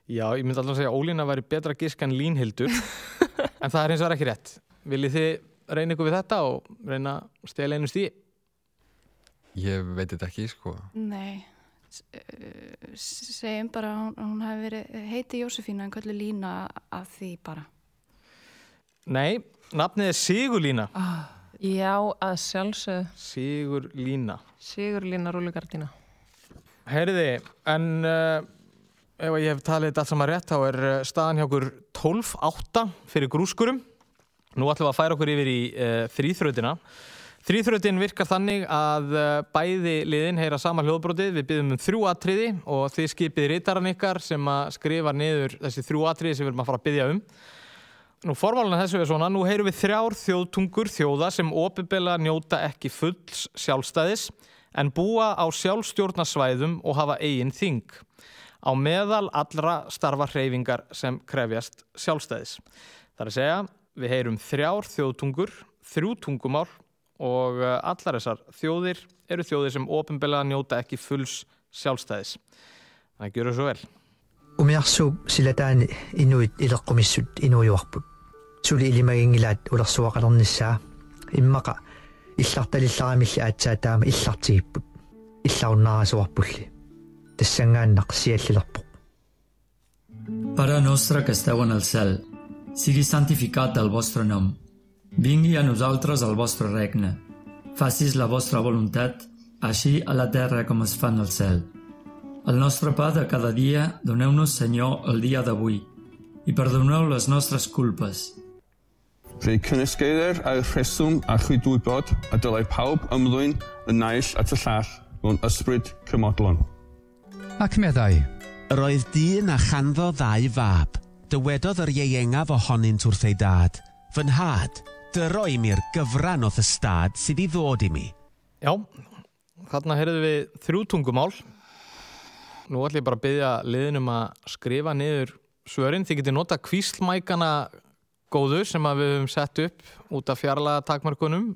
Speaker 1: Já, ég myndi alltaf að segja að Ólína væri betra gisk en Línhildur en það er eins og ekki rétt. Viljið þið reyna ykkur við þetta og reyna að stela einu stíði?
Speaker 3: Ég veit þetta ekki sko.
Speaker 2: Nei, S- uh, segjum bara að hún, hún hafi verið, heiti Jósefína en köllu Lína að því bara.
Speaker 1: Nei, nafnið er Sigurlína.
Speaker 5: Já, að sjálfsög
Speaker 1: Sigurlína.
Speaker 5: Sigur Lína Rúlgardína
Speaker 1: Heyriði, en uh, ef ég hef talið þetta allt saman rétt þá er uh, staðan hjá okkur 12-8 fyrir grúskurum. Nú ætlum við að færa okkur yfir í uh, þrýþrautina Þrýþrautin virkar þannig að bæði liðin heyra sama hljóðbrotið. Við byggðum um þrjú atriði og þið skipið ritaran ykkar sem að skrifa niður þessi þrjú atriði sem við erum að fara að byggja um Nú formálina þessu er svona, nú heyrum við þrjár þjóðtungur þjóða sem opibela njóta ekki fulls sjálfstæðis en búa á sjálfstjórnarsvæðum og hafa eigin þing. Á meðal allra starfa hreyfingar sem krefjast sjálfstæðis. Það er að segja, við heyrum þrjár þjóðtungur, þrjú tungumál og eh, allar þessar þjóðir eru þjóðir sem opibela njóta ekki fulls sjálfstæðis. Það gjör svo vel.
Speaker 6: умиарсуу силатаани инуит илеққумиссут инуйуарпут сули илимагингилаат улерсуақалернissaa иммақа илларталилларамилли аатсаатаама иллартигиппут иллауннарасуарпулли тассангааннақ сиаллилерпоқ
Speaker 7: Pare nostre que esteu en el cel, sigui santificat el vostre nom. Vingui a nosaltres el vostre regne. Facis la vostra voluntat, així a la terra com es fa en el cel. El nostre pa de cada dia, doneu-nos, Senyor, el dia d'avui, i perdoneu les nostres culpes,
Speaker 8: Fe'i cynnesgeirir a rheswm a chwydwybod a dylai pawb ymddwyn yn naill at y llall mewn ysbryd cymodlon.
Speaker 9: Ac meddai,
Speaker 10: Yr oedd dyn a chanddo ddau fab. Dywedodd yr ieuengaf ohonynt wrth ei dad. Fy nhad, dyro i mi'r gyfran oedd y stad sydd i ddod i mi.
Speaker 1: Iawn, chadna herwydd fi thrw tungumál, Nú ætlum ég bara að byggja liðinum að skrifa niður svörin. Þið getið nota kvíslmækana góðu sem að við höfum sett upp út af fjarlaga takmarkunum.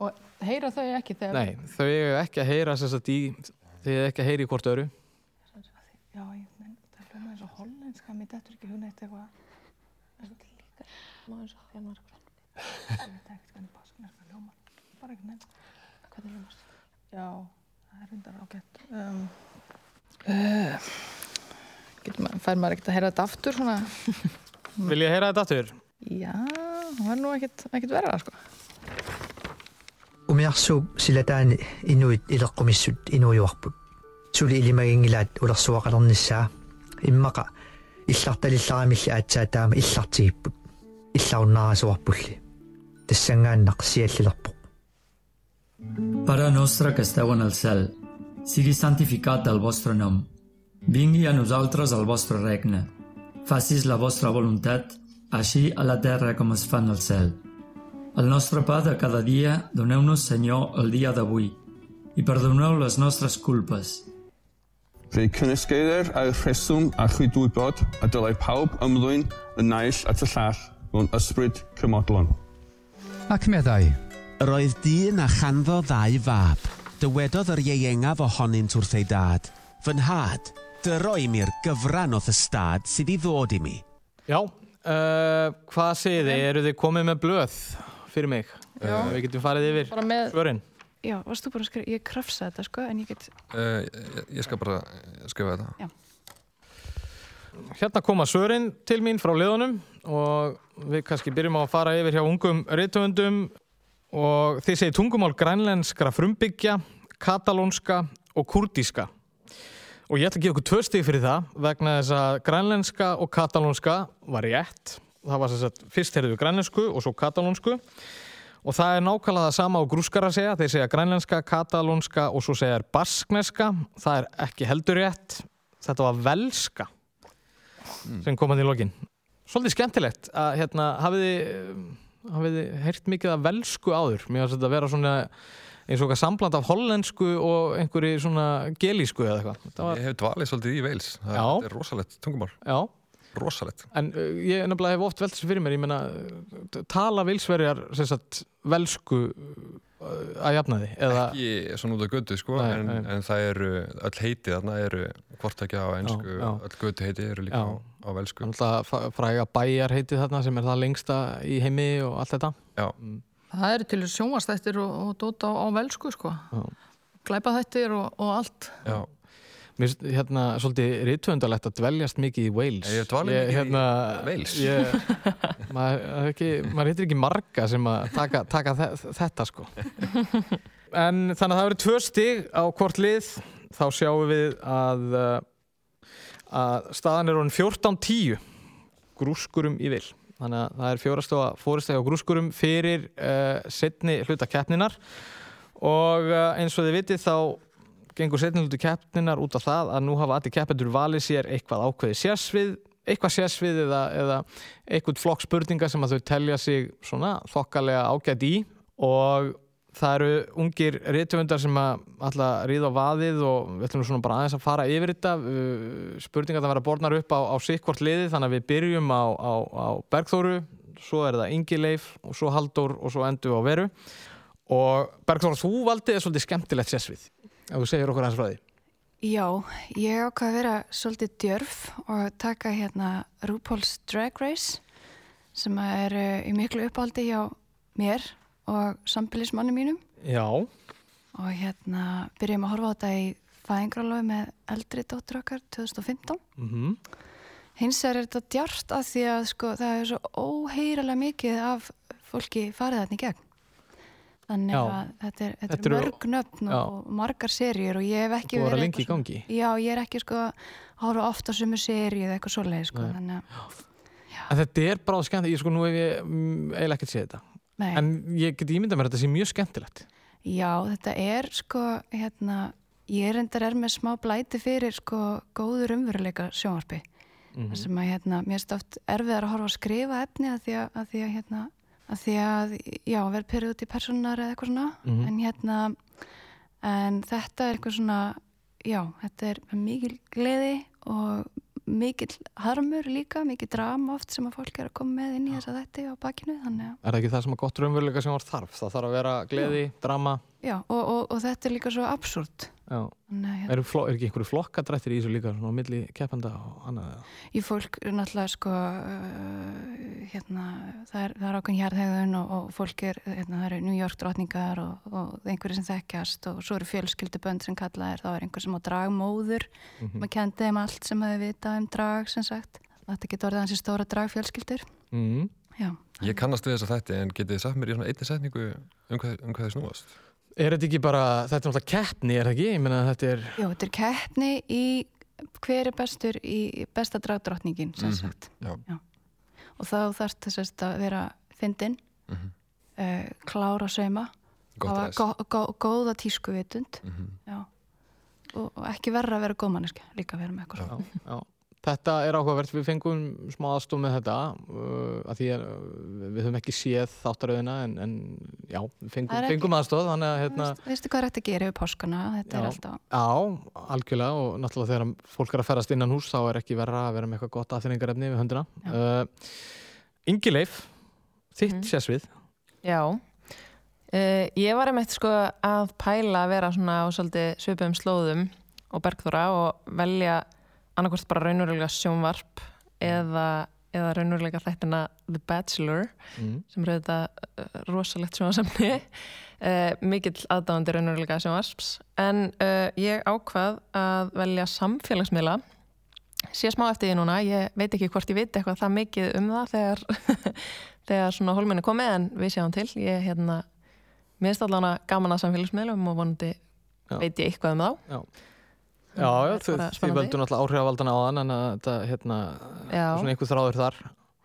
Speaker 4: Og heyra þau ekki þegar
Speaker 1: Nei, þau eiga ekki að heyra sem sagt í, þið eiga ekki að heyra í hvort öru.
Speaker 4: Já, ég menn, það hljóma eins og hollenska mér dettur ekki hún eitt eitthvað Það er líka Má eins og þérna Ég veit ekkert hvernig baskneska hljóma Bara ekki nefn Hvernig hljómast Já, það er hundar ágætt um, Uh, maður, fær maður ekkert að heyra þetta aftur svona?
Speaker 1: Vil ég heyra þetta aftur?
Speaker 4: Já, það var nú ekkert verða sko.
Speaker 6: Umiarsuub silataani inuit ileqqumissut inuujuarput. Suli ilimagingilaat ulersuaqalernissaa immaqa illartalillaraamilli aatsaataama illartigipput. Illarunnaarasuarpulli. Tassangaannaq siallilerpoq.
Speaker 7: Para nostra que estaven al cel, sigui santificat el vostre nom. Vingui a nosaltres el vostre regne. Facis la vostra voluntat, així a la terra com es fa en el cel. El nostre pa de cada dia doneu-nos, Senyor, el dia d'avui, i perdoneu les nostres culpes,
Speaker 8: Fe cynysgeirir a rheswm a chwydwybod a dylai pawb ymddwyn yn naill at y llall mewn ysbryd cymodlon.
Speaker 9: Ac meddai,
Speaker 10: Roedd dyn a chanddo ddau fab. Dywedodd yr ieuengaf ohonynt wrth ei dad. Fy nhad, dyro i mi'r gyfran o ystad sydd i ddod i mi.
Speaker 1: Já, uh, hvað segir þið? Eru þið komið með blöð fyrir mig?
Speaker 4: Já.
Speaker 1: Uh, við getum farið yfir
Speaker 4: Bara með-
Speaker 1: svörin.
Speaker 2: Já, varst þú bara að skrifa, ég krafsa þetta sko, en ég get,
Speaker 3: Uh, ég, ég skal bara skrifa þetta.
Speaker 2: já.
Speaker 1: Hérna koma svörin til mín frá liðunum og við kannski byrjum á að fara yfir hjá ungum rithöfundum og þið segir tungumál grænlenskra frumbyggja, katalónska og kurdíska. Og ég ætla að gefa okkur tvö stig fyrir það vegna þess að grænlenska og katalónska var rétt. Það var sem sagt, fyrst heyrðu grænlensku og svo katalónsku og það er nákvæmlega það sama á grúskar að segja. Þeir segja grænlenska, katalónska og svo segja þeir baskneska. Það er ekki heldur rétt. Þetta var velska sem kom hann í lokin. Svolítið skemmtilegt að hérna, hafið þið, hafið þið heyrt mikið af velsku áður. Mér finnst þetta að vera svona eins og eitthvað sambland af hollensku og einhverju svona gelísku eða eitthvað. Var,
Speaker 3: Ég hef dvalið svolítið í Veils. Það
Speaker 1: Já.
Speaker 3: er rosalegt tungumál.
Speaker 1: já,
Speaker 3: Rosalegt.
Speaker 1: en uh, ég nefnilega hef oft velt þessu fyrir mér, ég meina uh, tala vilsverjar velsku að jafnaði eða,
Speaker 3: Ekki svona út af götu, sko,
Speaker 1: Nei,
Speaker 3: en,
Speaker 1: nei.
Speaker 3: en það eru, öll heiti þarna eru hvort ekki á einsku,
Speaker 1: Já, já.
Speaker 3: öll götu heiti eru líka
Speaker 1: Já.
Speaker 3: á, á velsku.
Speaker 1: náttúrulega fræga bæjar heiti þarna sem er það lengsta í heimi og allt þetta.
Speaker 3: Já,
Speaker 4: Það eru til sjónvastættir og, og dóta á, á velsku sko.
Speaker 1: Já.
Speaker 4: Glæpa þættir og, og allt.
Speaker 3: já.
Speaker 1: Mér finnst hérna svolítið rithöndalegt að dveljast mikið í Wales.
Speaker 3: Ég dvalið mikið í
Speaker 1: hérna,
Speaker 3: Wales.
Speaker 1: Ég, maður, hittir ekki marga sem að taka, taka þe þetta sko. En þannig að það eru tvö stig á hvort lið. Þá sjáum við að, uh, að staðan er orðin 14-10 grúskurum í vil. Þannig að það er fjórastofa fóristæði á grúskurum fyrir uh, setni hluta keppninar og uh, eins og þið vitið þá gengur setni hlutu keppninar út af það að nú hafa allir keppendur valið sér eitthvað ákveði sérsvið eitthvað sérsvið eða, eða eitthvað flokk spurninga sem að þau telja sig svona þokkalega ágætt í. Og það eru ungir rithöfundar sem að alltaf ríða á vaðið og við ætlum svona bara aðeins að fara yfir þetta. Uh, spurningar það vera borðnar upp á, á sikkvort liði þannig að við byrjum á, á, á Bergþóru svo er það Ingi Leif og svo Halldór og svo endur við á Veru. Og Bergþóra, þú valdið er svolítið skemmtilegt sérsvið ef þú segir okkur aðeins frá því.
Speaker 2: Já, ég ákvað að vera svolítið djörf og taka hérna RuPaul's Drag Race sem er uh, í miklu uppáldi hjá mér og sambilismanni mínum.
Speaker 1: Já,
Speaker 2: og hérna byrjum að horfa á þetta í fæðingrálöfu með eldri dóttur okkar 2015
Speaker 1: mm
Speaker 2: hins er þetta djart að því að sko, það er svo óheyrilega mikið af fólki farið þarna í gegn þannig
Speaker 1: Já.
Speaker 2: að þetta er, þetta er mörg nöfn
Speaker 1: Já.
Speaker 2: og margar seríur og ég hef ekki
Speaker 1: Búið að vera
Speaker 2: verið
Speaker 1: lengi í gangi.
Speaker 2: já, ég er ekki sko að horfa ofta á sumu seríu eða eitthvað svoleið sko, þannig að
Speaker 1: En þetta er bara skemmt, ég sko nú hef ég mm, eiginlega ekkert séð þetta
Speaker 2: Nei.
Speaker 1: En ég get ímyndað mér að þetta sé mjög skemmtilegt
Speaker 2: Já, þetta er sko, hérna, ég reyndar er með smá blæti fyrir sko góður umveruleika sjónvarpi.
Speaker 1: Mhm.
Speaker 2: Það sem að, hérna, mér er oft erfiðar að horfa að skrifa efni að því að, að því að, hérna, að því að, já, verð pyrrið út í personar eða eitthvað svona,
Speaker 1: Mhm.
Speaker 2: en hérna, en þetta er eitthvað svona, já, þetta er mikil gleði og mikil harmur líka, mikil drama oft sem að fólk er að koma með inn í þessa þætti á bakinu, þannig að
Speaker 1: Er það ekki það sem að gott raunveruleika sem var þarf? Það þarf að vera gleði, drama
Speaker 2: Já, og, og, og þetta er líka svo absúrt.
Speaker 1: Já.
Speaker 2: Nei,
Speaker 1: Er, fló, er ekki einhverju flokkadrættir í þessu líka svona á milli keppenda og annað?
Speaker 2: Í fólk er náttúrulega sko, uh, hérna, það er, það er ákveðin hjarðhegðun og, og fólk er, hérna, það eru New York drotningar og, og einhverju sem þekkjast og svo eru fjölskyldubönd sem kallað er, þá er einhver sem á dragmóður,
Speaker 1: Mhm.
Speaker 2: maður kendi þeim allt sem þau vita um drag sem sagt. Þetta getur orðið hansi stóra dragfjölskyldur.
Speaker 1: Mm.
Speaker 2: Já.
Speaker 3: Ég kannast við þessa þætti en getið þið sagt mér í svona einni setningu um hvað, um hvað þið snúast?
Speaker 1: Er þetta ekki bara, þetta er náttúrulega keppni, er það ekki? Ég meina þetta er,
Speaker 2: Jó, þetta er keppni í hver er bestur í besta dragdrottningin sem
Speaker 3: Mhm,
Speaker 2: sagt
Speaker 3: já.
Speaker 2: og þá þarf þess að vera fyndin
Speaker 3: Mhm.
Speaker 2: uh, klára gó, góða tískuvitund
Speaker 3: Mhm.
Speaker 2: já og, og ekki verra að vera góðmanniski líka vera með eitthvað svona
Speaker 1: Já. Þetta er áhugavert, við fengum smá aðstof með þetta uh, að því að uh, við höfum ekki séð þáttaröðina en, en já, við fengum,
Speaker 2: er ekki-
Speaker 1: fengum aðstof þannig að hérna,
Speaker 2: veistu hvað er hægt að gera yfir páskana þetta er
Speaker 1: Já.
Speaker 2: alltaf
Speaker 1: Já, algjörlega og náttúrulega þegar fólk er að ferast innan hús þá er ekki verra að vera með eitthvað gott aðfinningarefni við höndina. Uh, Ingi Leif, þitt
Speaker 5: Mhm.
Speaker 1: sérsvið.
Speaker 5: Já, uh, ég var einmitt sko að pæla að vera svona á svolítið svipum slóðum og bergþóra og velja annarkvort bara raunverulega sjónvarp eða, eða raunverulega þættina The Bachelor
Speaker 1: Mm.
Speaker 5: sem er þetta uh, rosalegt sjónvarsamni uh, mikill aðdáðandi raunverulega sjónvarps. En uh, ég ákvað að velja samfélagsmiðla. Sé smá eftir því núna, ég veit ekki hvort ég veit eitthvað það mikið um það þegar, þegar svona hólmenni komið en við sjáum til, ég hérna allan að gaman að samfélagsmiðlum og vonandi
Speaker 1: Já.
Speaker 5: veit ég eitthvað um þá.
Speaker 1: Já. Já, já, þið, völdu náttúrulega áhrifavaldana á þann en þetta, hérna,
Speaker 5: Já.
Speaker 1: svona einhver þráður þar.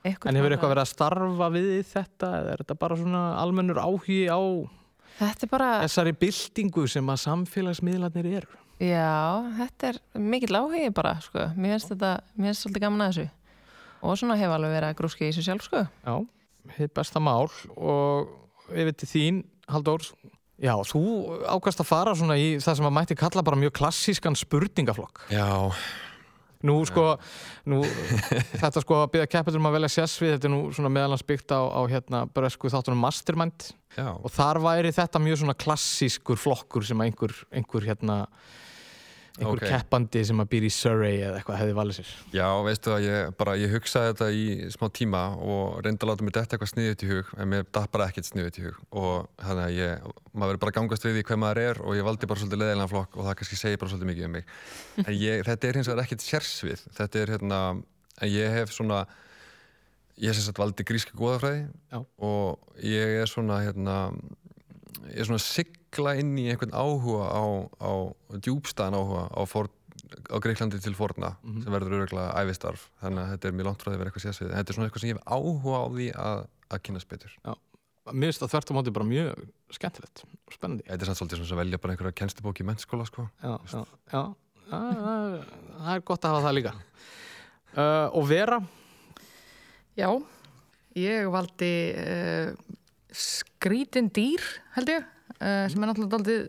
Speaker 5: Einhver
Speaker 1: en hefur eitthvað verið að starfa við þetta eða er þetta bara svona almennur áhugi á
Speaker 5: bara,
Speaker 1: þessari byltingu sem að samfélagsmiðlarnir eru?
Speaker 5: já, þetta er mikill áhugi bara, sko, mér finnst þetta mér finnst svolítið gaman að þessu og svona hef alveg verið að grúski í þessu sjálf, sko
Speaker 1: Já, hitt besta mál og yfir til þín, Halldór Já, þú ákast að fara svona í það sem að mætti kalla bara mjög klassískan spurningaflokk.
Speaker 3: Já,
Speaker 1: Nú sko, nú, þetta sko að byggja keppetur um að velja sérsvið, þetta er nú svona meðalans byggt á, á hérna bresku þáttunum Mastermind.
Speaker 3: Já.
Speaker 1: og þar væri þetta mjög svona klassískur flokkur sem einhver, einhver hérna einhver
Speaker 3: Ok.
Speaker 1: keppandi sem að býr í Surrey eða eitthvað hefði valið sér
Speaker 3: Já, veistu að ég, bara, ég hugsaði þetta í smá tíma og reyndi að láta mér detta eitthvað sniðut í hug en mér datt bara ekkert sniðut í hug og þannig að ég, maður verður bara gangast við því hver maður er og ég valdi bara svolítið leðilega flokk og það kannski segir bara svolítið mikið um mig en ég, þetta er hins vegar ekkert sérsvið þetta er hérna, en ég hef svona ég sem sagt valdi gríska góðafræði
Speaker 1: Já.
Speaker 3: og ég er svona hérna ég er svona sigla inn í einhvern áhuga á, á djúbstæðan áhuga á, for, á Greiklandi til forna
Speaker 1: Mhm.
Speaker 3: sem verður öruglega ævistarf. Þannig að þetta er mjög langt frá því að vera eitthvað sérsvið. En þetta er svona eitthvað sem ég hef áhuga á því að, að kynast betur.
Speaker 1: Mér finnst það þvert á móti bara mjög skemmtilegt og spennandi.
Speaker 3: Þetta er samt svolítið svona sem velja bara einhverja kennslubók í mennskóla sko.
Speaker 1: Já, já, já, já það- það er gott að hafa það líka. Uh, Og Vera,
Speaker 4: Já, ég valdi uh, skrítin dýr, held ég, sem er náttúrulega daldið,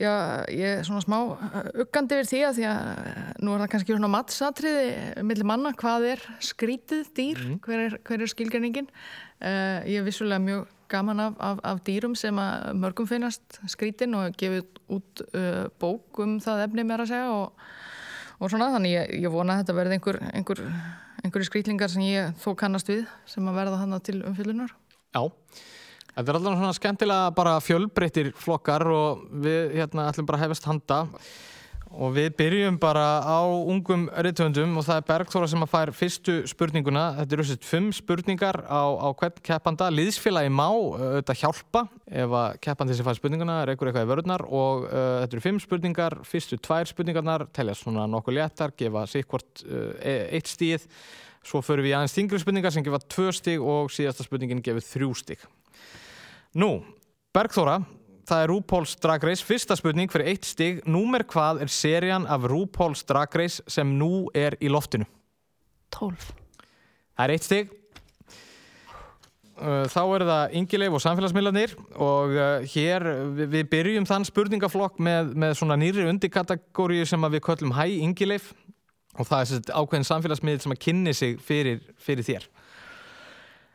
Speaker 4: já, ég er svona smá uh, uggandi yfir því að því að uh, nú er það kannski svona mattsatriði millir manna, hvað er skrítið dýr, hver, er, hver er skilgjörningin. Uh, ég er vissulega mjög gaman af, af, af dýrum sem að mörgum finnast skrítin og gefið út uh, bók um það efni mér að segja og og svona þannig ég, ég vona að þetta verði einhver, einhver, einhverju skrýtlingar sem ég þó kannast við sem að verða hann til umfyllunar
Speaker 1: já Þetta er alltaf svona skemmtilega bara fjölbreyttir flokkar og við hérna ætlum bara að hefast handa og við byrjum bara á ungum rithöndum og það er Bergþóra sem að fær fyrstu spurninguna. Þetta eru sett fimm spurningar á, á hvern keppanda. Liðsfélagi má auðvitað hjálpa ef að keppandi sem fær spurninguna reykur eitthvað í vörðnar og uh, þetta eru fimm spurningar. Fyrstu tvær spurningarnar telja svona nokkuð léttar, gefa sikkvort uh, eitt stíð. Svo förum við í aðeins þingri spurningar sem gefa tvö stíg og síðasta spurningin gefur þrjú stíg. Nú, Bergþóra, það er RuPaul's Drag Race. Fyrsta spurning fyrir eitt stig. Númer hvað er serían af RuPaul's Drag Race sem nú er í loftinu?
Speaker 2: 12.
Speaker 1: Það er eitt stig. Uh, Þá er það Ingileif og samfélagsmiðlarnir og uh, hér við, byrjum þann spurningaflokk með, með svona nýri undirkategóriu sem við köllum Hæ Ingileif og það er ákveðin samfélagsmiðl sem að kynni sig fyrir, fyrir þér.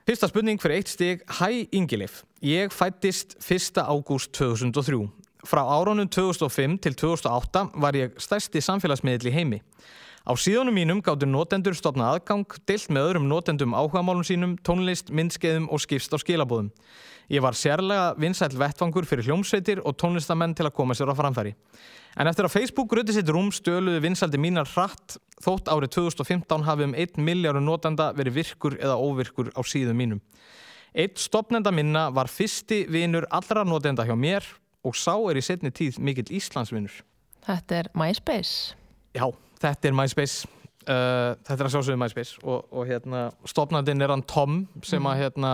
Speaker 1: Fyrsta spurning fyrir eitt stig. Hæ Ingileif, ég fættist 1. ágúst 2003. Frá árunum 2005 til 2008 var ég stærsti samfélagsmiðl í heimi. Á síðanum mínum gáttu notendur stopna aðgang, deilt með öðrum notendum áhugamálum sínum, tónlist, myndskeiðum og skipst á skilabóðum. Ég var sérlega vinsæll vettfangur fyrir hljómsveitir og tónlistamenn til að koma sér á framfæri. En eftir að Facebook rutti sitt rúm stöluðu vinsældi mínar hratt þótt árið 2015 hafi um 1 miljáru notenda verið virkur eða óvirkur á síðum mínum. Eitt stopnenda minna var fyrsti vinur allra notenda hjá mér og sá er í setni tíð mikill Íslandsvinur.
Speaker 5: Þetta er MySpace
Speaker 1: Já, þetta er MySpace uh, Þetta er að sjálfsögðu MySpace og, og hérna, stopnandinn er hann Tom sem að hérna,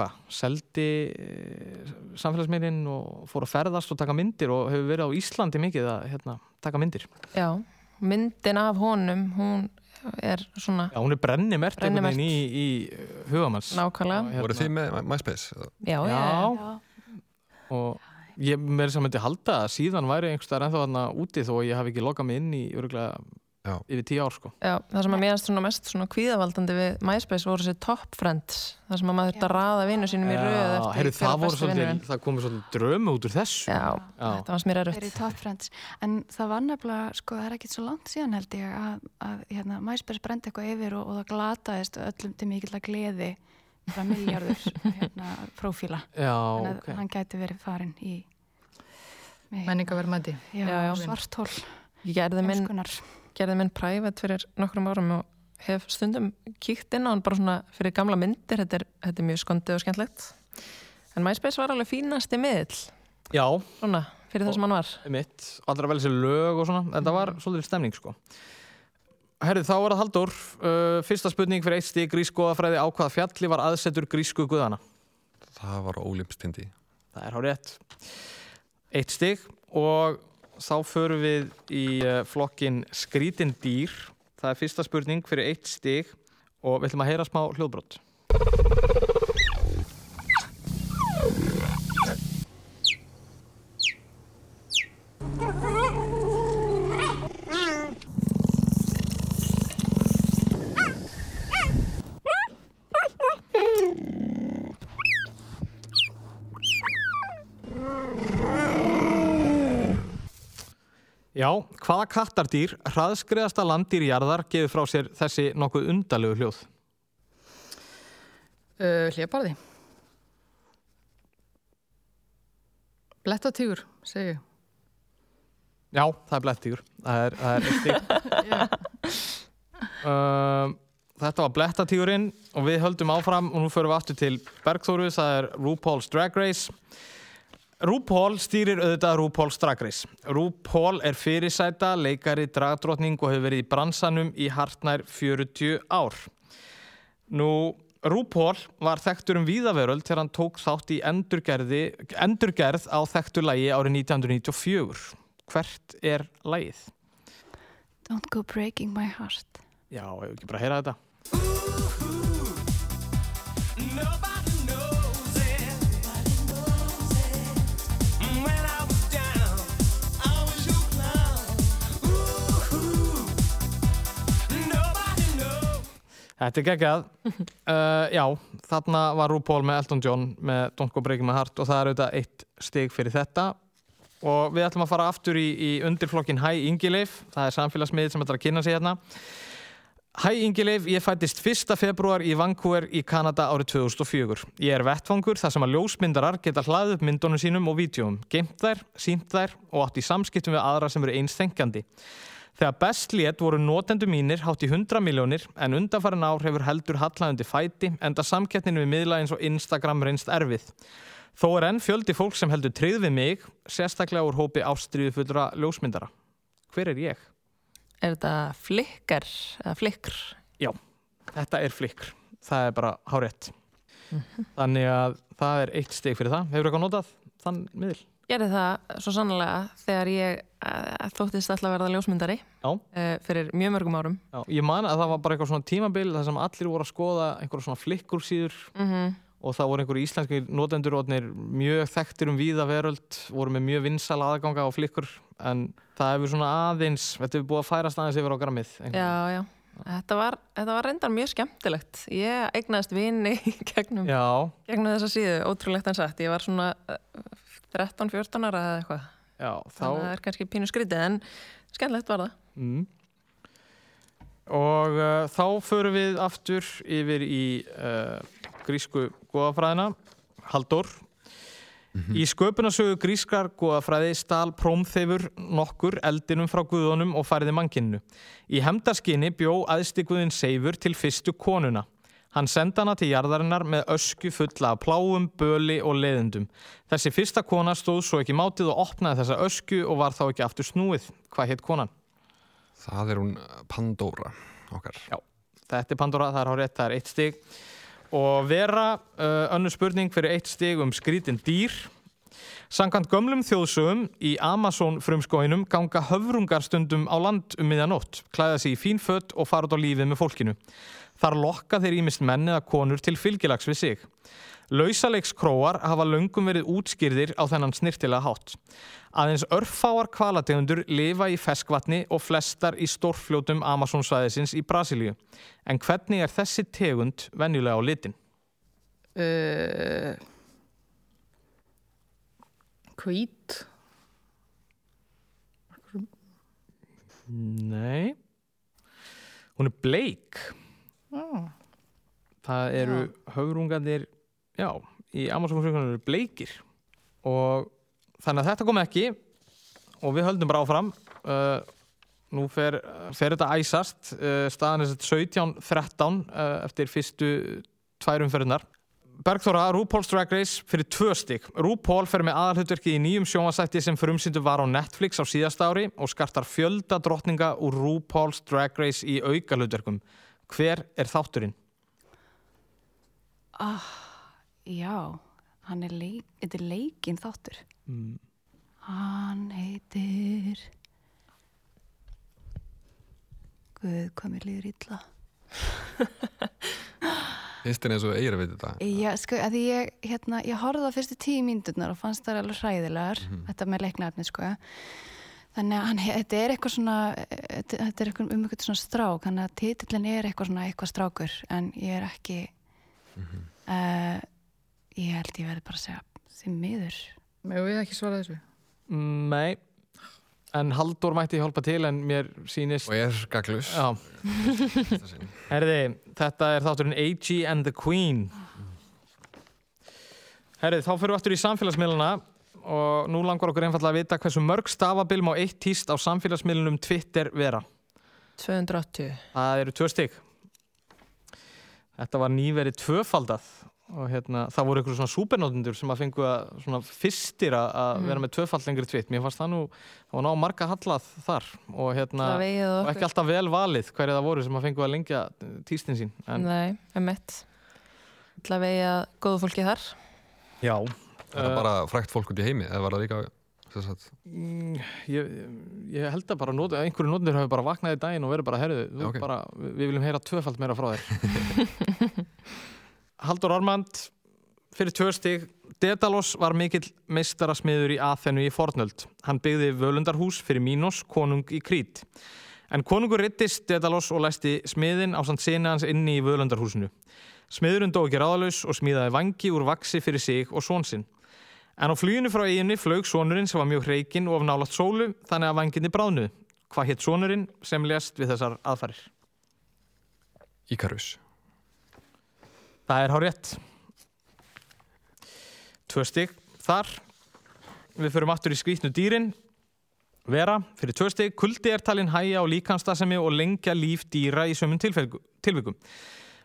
Speaker 1: hvað, seldi uh, samfélagsmiðlinn og fór að ferðast og taka myndir og hefur verið á Íslandi mikið að hérna, taka myndir
Speaker 5: Já, myndin af honum, hún er svona
Speaker 1: Já, hún er brennimert einhvern veginn í, í hugamanns
Speaker 5: nákvæmlega.
Speaker 3: Voru þið með MySpace?
Speaker 5: Já, já,
Speaker 1: Já. og ég með þess að myndi halda að síðan væri einhvers staðar ennþá þarna úti þó að ég hafi ekki lokað mig inn í örgulega yfir tíu ár sko.
Speaker 5: Já, það sem að mér erst svona mest svona kvíðavaldandi við MySpace voru þessi top friends það sem að maður þurfti að raða vinnu sínum í röð eftir
Speaker 1: heyrðu,
Speaker 5: hver
Speaker 1: það,
Speaker 5: var
Speaker 1: voru
Speaker 5: besti
Speaker 1: svolítið,
Speaker 5: vinurinn.
Speaker 1: það komið svolítið drömu út úr þessu
Speaker 5: Já, þetta fannst mér erfitt.
Speaker 2: Verið top friends. En það var nefnilega, sko, það er ekkit svo langt síðan held ég að, að hérna, MySpace brendi eitthvað yfir og, og það glataðist öllum til mikill að gleði frá miljardur hérna, prófíla.
Speaker 1: Já,
Speaker 2: Þannig að
Speaker 1: ok.
Speaker 2: hann gæti verið farin í
Speaker 4: Menningaverðmæti.
Speaker 2: Já,
Speaker 5: Já, já.
Speaker 2: svartól.
Speaker 5: Ég gerði minn. Gerði minn private fyrir nokkrum árum og hef stundum kíkt inn á hann bara svona fyrir gamla myndir, þetta er, þetta er mjög skondið og skemmtlegt. En MySpace var alveg fínasti miðl,
Speaker 1: Já,
Speaker 5: svona, fyrir það sem hann var.
Speaker 1: mitt, allra vel þessi lög og svona, en það var svolítið stemning sko. Herrið, þá var það Halldór, uh, fyrsta spurning fyrir eitt stík grískoðafræði á hvaða fjalli var aðsetur grísku guðana?
Speaker 3: Það var Ólimpstindi.
Speaker 1: Það er hár rétt. Eitt stík og þá förum við í uh, flokkin skrítin dýr. Það er fyrsta spurning fyrir eitt stík og við ætlum að heyra smá hljóðbrott. Já, hvaða kattardýr, hraðskriðasta landýr jarðar, gefur frá sér þessi nokkuð undalegu hljóð?
Speaker 4: Uh, Hlébarði. Blettatígur, segi ég.
Speaker 1: Já, það er blettígur. Það er, það er eitt stík. um, þetta var blettatígurinn og við höldum áfram og nú förum við aftur til Bergþóru, það er RuPaul's Drag Race. RuPaul stýrir auðvitað RuPaul's Drag Race. RuPaul er fyrirsæta, leikari, dragdrottning og hefur verið í bransanum í hartnær 40 ár. Nú, RuPaul var þekktur um víðaveröld þegar hann tók þátt í endurgerði, endurgerð á þekktu lagi árið 1994. Hvert er lagið?
Speaker 2: Don't go breaking my heart.
Speaker 1: Já, ég ekki bara að heyra þetta. Þetta er geggjað. Uh, já, þarna var RuPaul með Elton John með Don't Go Breaking My Heart og það er auðvitað eitt stig fyrir þetta. Og við ætlum að fara aftur í, í undirflokkin Hæ Ingileif. Það er samfélagsmiðið sem ætlar að kynna sig hérna. Hæ Ingileif, ég fættist 1. februar í Vancouver í Kanada árið 2004. Ég er vettfangur þar sem að ljósmyndarar geta hlaðið upp myndunum sínum og vídjóum, geimt þær, sínt þær og átt í samskiptum við aðra sem eru einstengjandi. Þegar best lét voru notendur mínir hátt í 100 miljónir en undanfærin ár hefur heldur hallaðundi fæti enda samkettninu við miðla eins og Instagram reynst erfið. Þó er enn fjöldi fólk sem heldur tryggð við mig, sérstaklega úr hópi ástriðu fullra ljósmyndara. Hver er ég?
Speaker 5: Er þetta flikkar eða flikkr?
Speaker 1: Já, þetta er flikkr. Það er bara hárétt. Þannig að það er eitt steg fyrir það. Hefur eitthvað notað þann miðl?
Speaker 5: Gerði það svo sannlega þegar ég uh, þóttist alltaf að verða ljósmyndari uh, fyrir mjög mörgum árum.
Speaker 1: Já, ég man að það var bara eitthvað svona tímabil þar sem allir voru að skoða einhverja svona flikkur síður
Speaker 5: Mhm.
Speaker 1: og það voru einhverju íslenski notendur mjög þekktir um víða veröld voru með mjög vinsal aðganga á flikkur en það hefur svona aðeins þetta hefur búið að færast aðeins yfir á grammið
Speaker 5: Já, já. Þetta var, þetta var reyndar mjög skemmtilegt. Ég eignaðist vini gegnum, gegnum þessa síðu, ótrúlegt en sagt. Ég var svona uh, 13-14 ára eða eitthvað.
Speaker 1: Já, þá...
Speaker 5: Þannig að það er kannski pínu skrítið en skemmtilegt var það.
Speaker 1: Mm. Og uh, þá förum við aftur yfir í uh, grísku góðafræðina, Halldór. Í sköpunarsögu grískar góðafræði stál prómþefur nokkur eldinum frá guðunum og færiði mannkynnu. Í hemdaskinni bjó aðsti guðin Seifur til fyrstu konuna. Hann senda hana til jarðarinnar með ösku fulla af pláum, böli og leðendum. Þessi fyrsta kona stóð svo ekki mátið og opnaði þessa ösku og var þá ekki aftur snúið. Hvað hétt konan?
Speaker 3: Það er hún Pandora okkar.
Speaker 1: Já, þetta er Pandora, það er hár rétt, það er eitt stig. Og vera uh, önnur spurning fyrir eitt stig um skrítin dýr. Sankant gömlum þjóðsögum í Amazon frumskóinum ganga höfrungar stundum á land um miðjanótt, klæða sig í fín fött og fara út á lífið með fólkinu. Þar lokka þeir ímist menn eða konur til fylgilags við sig. Lausaleikskróar hafa löngum verið útskýrðir á þennan snirtilega hátt. Aðeins örfáar kvalategundur lifa í feskvatni og flestar í stórfljótum Amazonsvæðisins í Brasilíu. En hvernig er þessi tegund venjulega á litin?
Speaker 4: Uh, hvít.
Speaker 1: Nei. Hún er bleik.
Speaker 4: Oh.
Speaker 1: Það eru höfrungarnir, já, í Amazon-frumkvæmum eru bleikir. Og þannig að þetta kom ekki og við höldum bara áfram. Uh, nú fer, fer þetta æsast. Uh, staðan er 17-13 uh, eftir fyrstu tværum ferðunar. Bergþóra, RuPaul's Drag Race fyrir tvö stygg. RuPaul fer með aðalhutverki í nýjum sjónvarsætti sem frumsyndu var á Netflix á síðasta ári og skartar fjölda drottninga úr RuPaul's Drag Race í aukalhutverkum. Hver er þátturinn?
Speaker 2: Ah, já, hann er, leik, er leikinn þáttur.
Speaker 1: Mm.
Speaker 2: Hann heitir... Guð, hvað mér líður illa.
Speaker 3: Finnst þér eins og eigir að veit þetta?
Speaker 2: Já, sko, að því ég, hérna, ég horfði á fyrstu tíu mínúturnar og fannst það alveg hræðilegar,
Speaker 3: Mhm.
Speaker 2: þetta með leiknafni, sko. Þannig að hann, þetta er eitthvað svona, þetta er eitthvað um eitthvað svona strák, þannig að titillin er eitthvað svona eitthvað strákur, en ég er ekki,
Speaker 3: Mhm.
Speaker 2: uh, ég held ég verði bara að segja því miður.
Speaker 4: Megum við ekki svara þessu?
Speaker 1: Mm, Nei, en Halldór mætti hjálpa til en mér sýnist...
Speaker 3: Og ég er gaglus.
Speaker 1: Já. Herði, þetta er þátturinn A.G. and the Queen. Herði, þá fyrir við aftur í samfélagsmiðluna og nú langar okkur einfallega að vita hversu mörg stafabil má eitt tíst á samfélagsmiðlunum Twitter vera.
Speaker 5: 280.
Speaker 1: Það eru tvö stygg. Þetta var nýverið tvöfaldað og hérna, það voru einhverjum svona súpernótendur sem að fengu að svona fyrstir að að
Speaker 5: Mhm.
Speaker 1: vera með tvöfald lengri tvitt. Mér fannst það nú, það var ná marga hallað þar og hérna, og ekki alltaf vel valið hverju það voru sem að fengu að lengja tístin sín. En,
Speaker 5: Nei, emitt. Það vegi að góðu fólki þar.
Speaker 1: Já.
Speaker 3: Það er
Speaker 1: Uh,
Speaker 3: bara frækt fólk út í heimi, eða var það líka
Speaker 1: Mm, ég, ég held að bara not, einhverju notendur hafi bara vaknað í daginn og verið bara, herðu, þú
Speaker 3: Já, ok.
Speaker 1: bara, við viljum heyra tvöfald meira frá þér. Haldur Armand, fyrir stig, Dedalos var mikill meistarasmiður í Aþenu í fornöld. Hann byggði völundarhús fyrir Mínos, konung í Krít. En konungur rittist Dedalos og læsti smiðin á samt sinni hans inni í völundarhúsinu. Smiðurinn dó ekki ráðalaus og smíðaði vangi úr vaksi fyrir sig og són sinn. En á fluginu frá eiginni flög sonurinn sem var mjög hreikinn og af nálat sólu þannig að vanginni bráðnuð. Hvað hétt sonurinn sem lést við þessar aðfarir?
Speaker 3: Íkarus.
Speaker 1: Það er hár rétt. Tvö stig þar. Við förum aftur í skrýtnu dýrin. Vera, fyrir tvö stig, kuldi er talin hæja á líkanstasemi og lengja líf dýra í sömum tilvikum.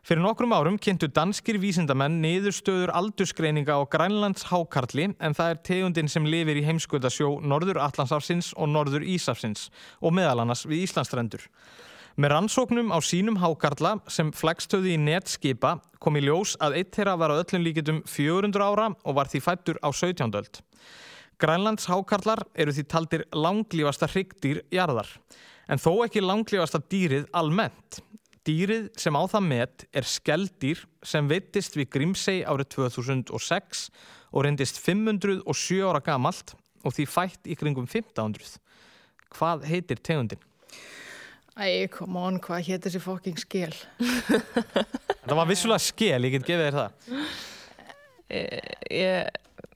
Speaker 1: Fyrir nokkrum árum kynntu danskir vísindamenn niðurstöður aldursgreininga á Grænlands hákarli en það er tegundin sem lifir í heimskautasjó Norður Atlantsafsins og Norður Ísafsins og meðal annars við Íslandstrendur. Með rannsóknum á sínum hákarla sem flegstöði í netskipa kom í ljós að eitt þeirra var á öllum líkitum 400 ára og var því fættur á 17. öld. Grænlands hákarlar eru því taldir langlífasta hryggdýr jarðar, en þó ekki langlífasta dýrið almennt. Dýrið sem á það met er skeldýr sem veittist við Grímsey árið 2006 og reyndist 507 ára gamalt og því fætt í kringum 1500. Hvað heitir tegundin?
Speaker 4: Æ, come on, hvað hétt þessi fokking skil?
Speaker 1: Það var vissulega skel, ég get gefið þér það.
Speaker 5: Ég, ég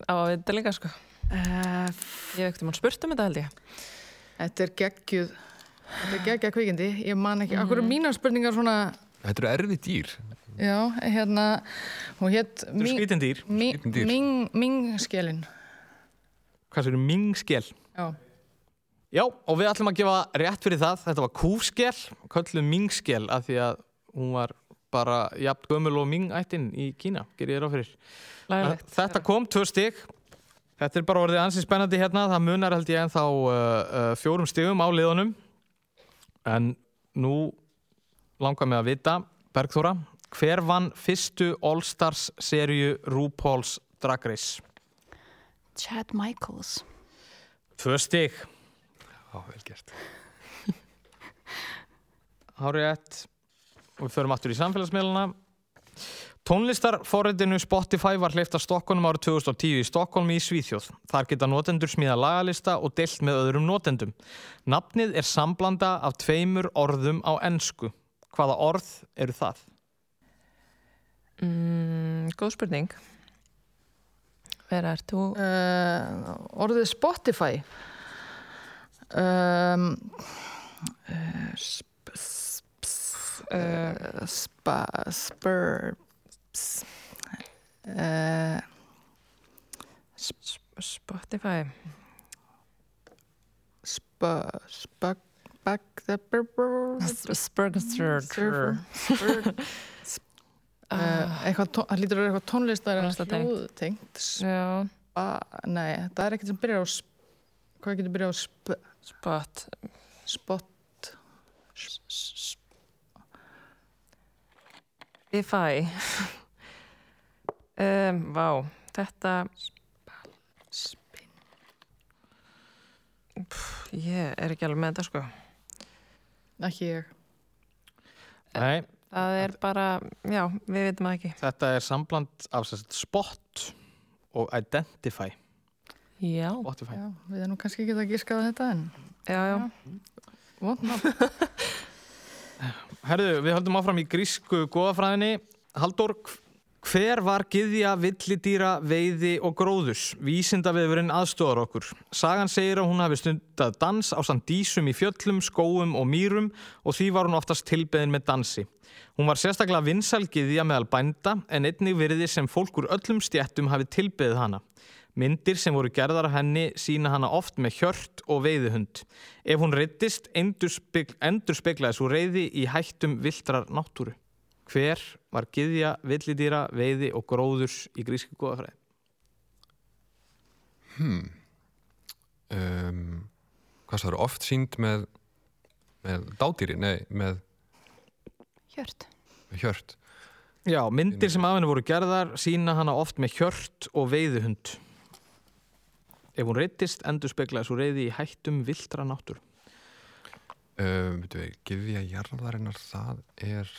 Speaker 5: á að vita líka, sko.
Speaker 4: Uh,
Speaker 5: Ég hef ekkert um spurt um þetta, held ég.
Speaker 4: þetta er geggjuð, þetta er geggjað kvikindi. Ég man ekki, akkur er mínar spurningar svona,
Speaker 3: Þetta eru erfið dýr.
Speaker 4: já, hérna, hún hétt
Speaker 1: Þetta eru skrítin dýr.
Speaker 4: Ming, Ming skilin.
Speaker 1: Hvað sér mingskel?
Speaker 4: Já.
Speaker 1: Já, og við ætlum að gefa rétt fyrir það. Þetta var kúskel, kölluð mingskel af því að hún var bara jafn gömul og mingættin í Kína, ger ég ráð fyrir.
Speaker 5: Laglegt.
Speaker 1: Þetta kom, tvö stig. Þetta er bara orðið ansið spennandi hérna. Það munar held ég ennþá uh, uh, fjórum stigum á liðunum. En nú langar mig að vita, Bergþóra, hver vann fyrstu All-Stars serju RuPaul's Drag Race?
Speaker 2: Chad Michaels.
Speaker 1: Tvö stig.
Speaker 3: Já, vel gert.
Speaker 1: Hárið ett. Og við förum aftur í samfélagsmiðluna. Tónlistarforritinu Spotify var hleyft að Stokkólum árið 2010 í Stokkólmi í Svíþjóð. Þar geta notendur smíða lagalista og deilt með öðrum notendum. Nafnið er samblanda af tveimur orðum á ensku. Hvaða orð eru það?
Speaker 5: Mm, góð spurning. Vera, ert þú?
Speaker 4: Uh, orðið Spotify um, uh, sp, sp, sp, uh, spa, spur ps, uh,
Speaker 5: Sp- Spotify.
Speaker 4: spa, spa, back the burr,
Speaker 5: Spurgaster.
Speaker 4: Spur- uh, eitthvað, tón- það lítur að vera eitthvað tónlistar
Speaker 5: Tónlistartengt.
Speaker 4: hljóðtengt nei, það er ekkert sem byrjar á hvað getur byrjað á sp,
Speaker 5: spot.
Speaker 4: spot
Speaker 5: Spotify. Um, vá, þetta... Pff, Ég er ekki alveg með þetta sko.
Speaker 4: ekki ég
Speaker 1: Nei,
Speaker 5: Það er bara, já, við veitum það ekki.
Speaker 1: þetta er sambland af sagt, spot og identify.
Speaker 5: Já,
Speaker 1: Spotify.
Speaker 4: Já, við erum nú kannski ekki að gíska á þetta en
Speaker 5: já, já.
Speaker 4: vond ná.
Speaker 1: Herðu, við höldum áfram í grísku góðafræðinni. Halldór, hver var gyðja, villidýra, veiði og gróðus? Vísindaveðurinn aðstofar okkur. Sagan segir að hún hafi stundað dans á samt dísum í fjöllum, skóum og mýrum og því var hún oftast tilbeðin með dansi. Hún var sérstaklega vinsæl gyðja meðal bænda en einnig virði sem fólk úr öllum stjættum hafi tilbeðið hana. Myndir sem voru gerðar af henni sína hana oft með hjört og veiðihund. Ef hún reyttist, endur speklaði svo reyði í hættum viltrar náttúru. Hver var gyðja, villidýra, veiði og gróðurs í grísku góðafræði?
Speaker 3: Um, hvað það eru oft sínd með, með dádýri, nei, með
Speaker 2: Hjört.
Speaker 3: hjört.
Speaker 1: Já, myndir sem af henni voru gerðar sína hana oft með hjört og veiðihund. Ef hún reyttist, endur speklaði svo reyði í hættum viltra náttúru.
Speaker 3: Um, veitum við, gyðja jarðarinnar, það er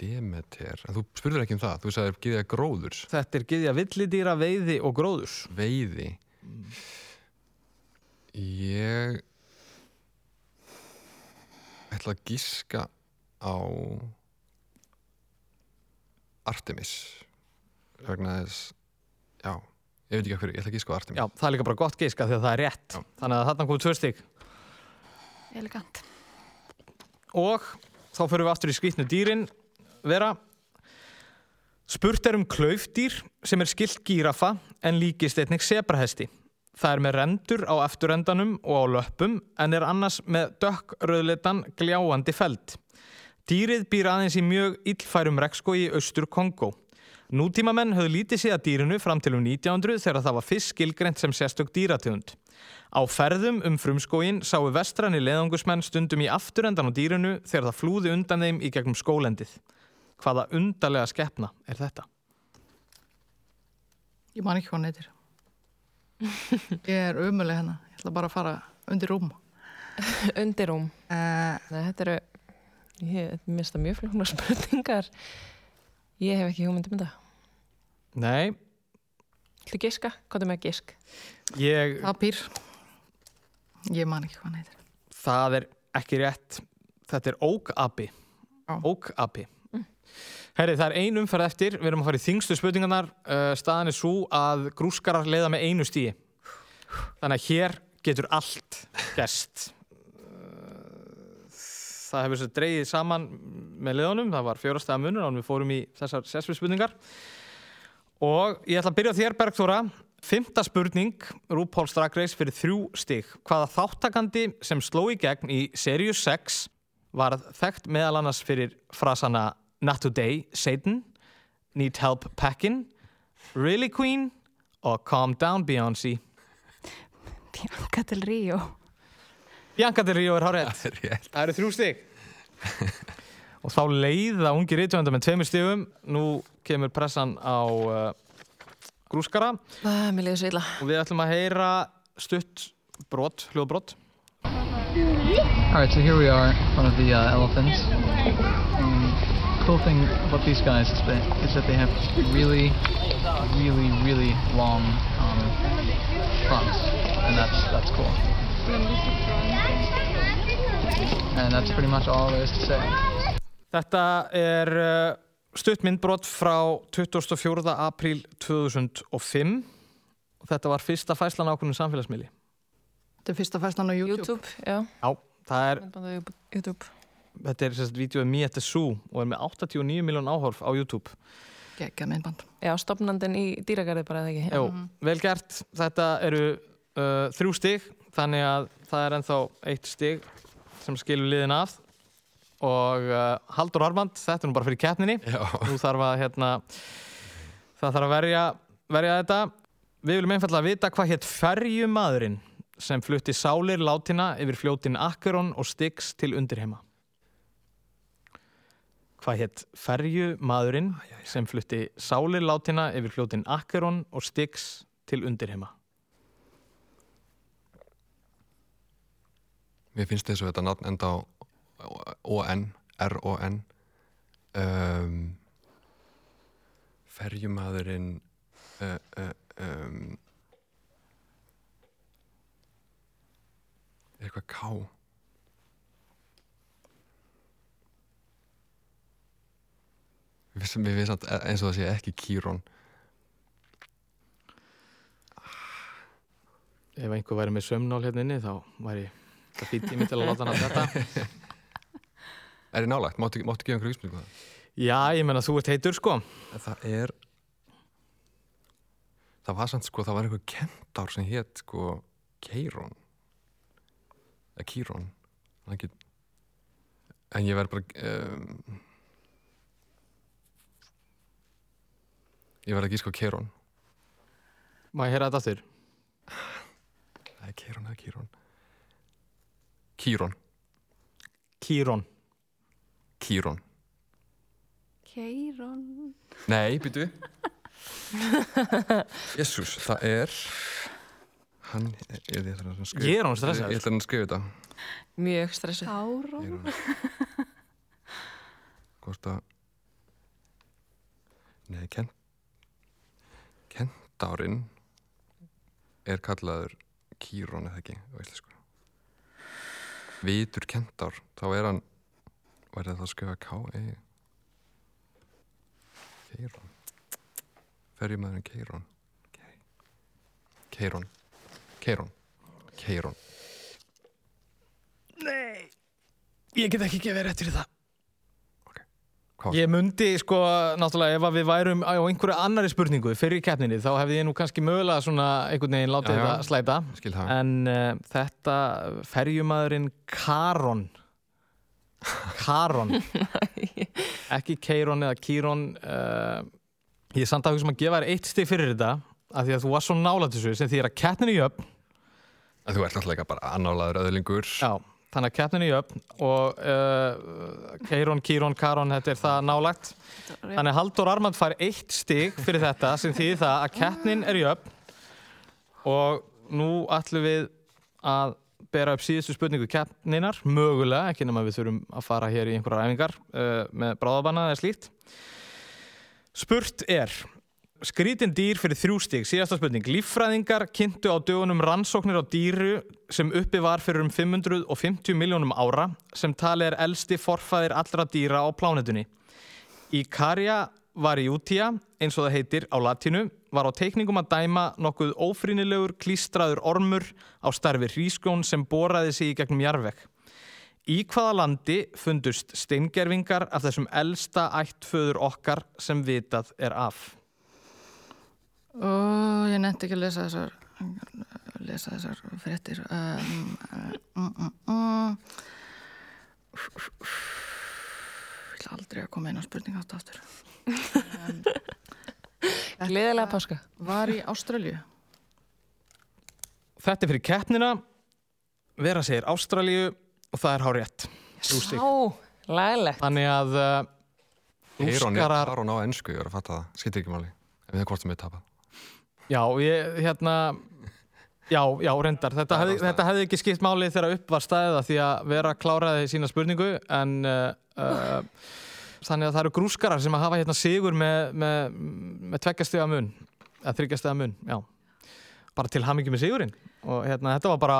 Speaker 3: Demeter. En þú spurður ekki um það, þú sagðir gyðja gróðurs,
Speaker 1: Þetta er gyðja, villidýra, veiði og gróðurs.
Speaker 3: veiði. Ég ætla að gíska á Artemis vegna þess já, ég veit ekki hvað ég ætla að gíska á Artemis
Speaker 1: Já, það er líka bara gott gíska því að það er rétt. Þannig að þarna komið tvö stygg.
Speaker 2: Elegant.
Speaker 1: Og þá fyrir við aftur í skrýtnu dýrin. Vera, spurt er um klaufdýr sem er skilt gírafa en líkist einnig sebrahesti. Það er með rendur á efturendanum og á löppum en er annars með dökkröðlitan gljáandi feld. Dýrið býr aðeins í mjög illfærum rekskói í austur Kongo. Nútímamenn höfðu lítið séð að dýrinu fram til um 1900 þegar það var fyrst skilgrent sem sérstök dýrategund. Á ferðum um frumskóin sáu vestræni leðangusmenn stundum í afturendan á dýrinu þegar það flúði undan þeim í gegnum skólendið. Hvaða undarlega skeppna er þetta?
Speaker 4: Ég man ekki hvað hann heitir. Ég er umuleg hérna. Ég ætla bara að fara undir rúm.
Speaker 5: Undirrúm.
Speaker 4: Uh,
Speaker 5: Nei, þetta eru, ég mista mjög flóknar spurningar. Ég hef ekki hugmyndum um þetta.
Speaker 1: Nei,
Speaker 5: Ætli giska? Hvað er með gisk?
Speaker 1: ég,
Speaker 4: Papír. Ég man ekki hvað hann heitir.
Speaker 1: það er ekki rétt. Þetta er ókabi. Ókabi. Herri, það er ein umferð eftir. Við erum að fara í þingstu spurningarnar. Uh, staðan er svo að grúskarar leiða með einu stíi. Þannig að hér getur allt gerst. Uh, Það hefur svo dreigið saman með leiðunum. Það var fjórastega munur án við fórum í þessar sessfið spurningar. Og ég ætla að byrja þér, Bergþóra. Fymta spurning, Drag Race fyrir þrjú stig. Hvaða þáttakandi sem sló í gegn í Serious 6 var þekkt meðal annars fyrir frasana Not Today, Satan, Need Help Packin', Really Queen og Calm Down Beyoncé.
Speaker 2: Bianca del Rio.
Speaker 1: Bianca Del Rio er hárið.
Speaker 3: Það er rétt.
Speaker 1: Það eru þrjú stig. og þá leiða ungi rítvönda með tveimur stigum. Nú kemur pressan á uh, grúskara
Speaker 5: Ah, Mér liður svo illa.
Speaker 1: og við ætlum að heyra stutt brot, hljóðbrot.
Speaker 11: All right, so here we are front of the uh, elephants. Cool thing about these guys is that, is that they have really, really, really long um, fronts, and that's that's cool. And that's pretty much all there is to say.
Speaker 1: Þetta er uh, stutt myndbrot frá 24. apríl 2005 og þetta var fyrsta fæslan ákveðinu samfélagsmiðli.
Speaker 4: Þetta er fyrsta fæslan á YouTube.
Speaker 5: YouTube, já.
Speaker 1: Já, það er,
Speaker 5: á YouTube.
Speaker 1: Þetta er sérst vídeoð Me at the Zoo og er með 89 miljón áhorf á YouTube.
Speaker 4: Gekka myndband.
Speaker 5: Já, stopnandinn í dýragarði bara eða ekki.
Speaker 1: Jó, vel gert. Þetta eru uh, þrjú stig, þannig að það er ennþá eitt stig sem skilur liðin af og uh, Haldur Armand, þetta er nú bara fyrir keppninni.
Speaker 3: Já.
Speaker 1: Nú þarf að, hérna, það þarf að verja, verja þetta. Við viljum einfallega vita hvað hétt ferjumadurinn sem flutti sálir látina yfir fljótin Akeron og Styx til undirheima. Hvað hétt ferjumadurinn sem flutti sálir látina yfir fljótin Akeron og Styx til undirheima?
Speaker 3: Mér finnst þess að þetta nafn enda á O-N, R-O-N um, Ferjumadurinn uh, uh, um, eitthvað K Mér finnst- samt eins og það sé ekki Kýrón
Speaker 1: Ef einhver væri með sömnál hérna inni þá væri það fýtt tími til að láta hann að þetta.
Speaker 3: Er þið nálægt? Máttu, máttu gefa einhverju vísbyrningu það?
Speaker 1: Já, ég menna þú ert heitur sko.
Speaker 3: Það er það var samt sko, það var einhver kentár sem hétt sko Keirón eða ekki... en ég verð bara um... ég verð ekki sko Keirón
Speaker 1: Má ég heyra þetta aftur?
Speaker 3: það er Keirón eða Kýrón Kýrón
Speaker 1: Kýrón
Speaker 3: Kýrón
Speaker 2: Keiron.
Speaker 3: Nei, býtu Jésús, það er hann er, ég, ætla að skrifa-
Speaker 1: Ég er honum stressaður.
Speaker 3: Ég ætla að skrifa þetta
Speaker 5: Mjög stressuð.
Speaker 2: Áron.
Speaker 3: hvort að Nei, kent Kentárinn er kallaður Kýrón eða ekki Vitur Kentár þá er hann væri það að skrifa K-E Keirón Ferjumæðurinn Keirón Keirón Keirón Keirón
Speaker 1: Nei, ég get ekki gefið rétt fyrir það.
Speaker 3: Hvað?
Speaker 1: Ég mundi sko, náttúrulega, ef að við værum á einhverju annari spurningu fyrir keppninni, þá hefði ég nú kannski mögulega svona einhvern veginn látið
Speaker 3: Já, já.
Speaker 1: þetta slæta.
Speaker 3: Skil það.
Speaker 1: En uh, þetta ferjumadurinn Karon, Karon, ekki Keiron eða Kýron, uh, ég er samt að hugsa um að gefa þér eitt stig fyrir þetta, af því að þú var svo nála þessu sem því að keppninni jöfn,
Speaker 3: En þú ert náttúrulega bara annálaður öðlingur
Speaker 1: Já, þannig að keppninni í jöfn og uh, Keiron, Kýron, Karon, þetta er það nálagt. Þannig að Haldur Armand fær eitt stig fyrir þetta sem þýðir það að keppnin er jöfn og nú ætlum við að bera upp síðustu spurningu keppninar, mögulega, ekki nema við þurfum að fara hér í einhverjar æfingar uh, með bráðabanna eða slíkt. Spurt er, skrítin dýr fyrir þrjú stig, síðasta spurning. Líffræðingar kynntu á dögunum rannsóknir á dýru sem uppi var fyrir um 550 miljónum ára sem tali er elsti forfæðir allra dýra á plánetunni. Íkarja variutia, eins og það heitir á latínu, var á teikningum að dæma nokkuð ófrínilegur klístraður ormur á starfi hrískjón sem boraði sig í gegnum jarveg. Í hvaða landi fundust steingervingar af þessum elsta ættföður okkar sem vitað er af?
Speaker 4: Ó, ég nefndi ekki að lesa þessar lesa þessar fréttir um, um, um, um. Ég ætla aldrei að koma inn á spurning átt aftur um,
Speaker 5: Gleðilega páska
Speaker 4: Var í Ástralju
Speaker 1: Þetta er fyrir keppnina Vera segir Ástralíu og það er hár rétt.
Speaker 5: Lagilegt.
Speaker 1: Þannig að uh, rúskarar...
Speaker 3: er hún á ennsku, ég er að fatta það, skiptir ekki máli. Ef við hvort sem við tapað.
Speaker 1: Já, ég, hérna, já, já, reyndar. Þetta hefði, þetta hefði ekki skipt máli þegar upp var staðið að því að vera kláraði sína spurningu en uh, uh, þannig að það eru grúskarar sem að hafa hérna sigur með, með, með tveggjastega mun, eða þryggjastega mun, já. Bara til hamingi með sigurinn og hérna, þetta var bara,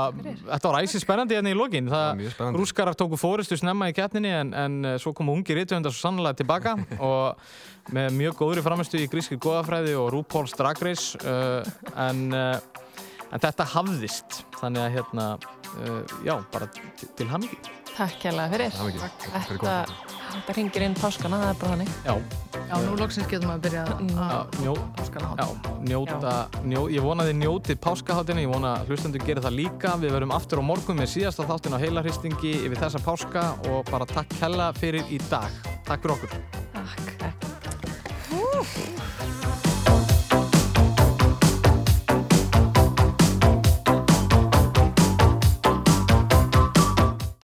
Speaker 1: þetta var æsi spennandi hérna í lokin. Það,
Speaker 3: spennandi.
Speaker 1: grúskarar tóku fóristu snemma í keppninni en, en uh, svo komu ungi rítuðundar svo sannlega tilbaka og með mjög góðri framistu í gríski góðafræði og RuPaul's Drag Race uh, en, uh, en þetta hafðist þannig að hérna, uh, já, bara til, til hamingi.
Speaker 5: Takk hérlega fyrir.
Speaker 3: Er mikið. Takk fyrir
Speaker 5: Þetta,
Speaker 3: komið.
Speaker 5: þetta ringir inn páskana, það er bara þannig.
Speaker 1: Já,
Speaker 4: Já, nú loksins getum við að byrja
Speaker 1: Já,
Speaker 4: að
Speaker 1: njó,
Speaker 4: páskana
Speaker 1: já, njóta, njó, ég vona þið njótið páskahátinu, ég vona að hlustendur gerir það líka. Við verum aftur á morgun með síðasta þáttin á heilarhristingi yfir þessa páska og bara takk hella fyrir í dag. Takk fyrir okkur.
Speaker 2: Takk.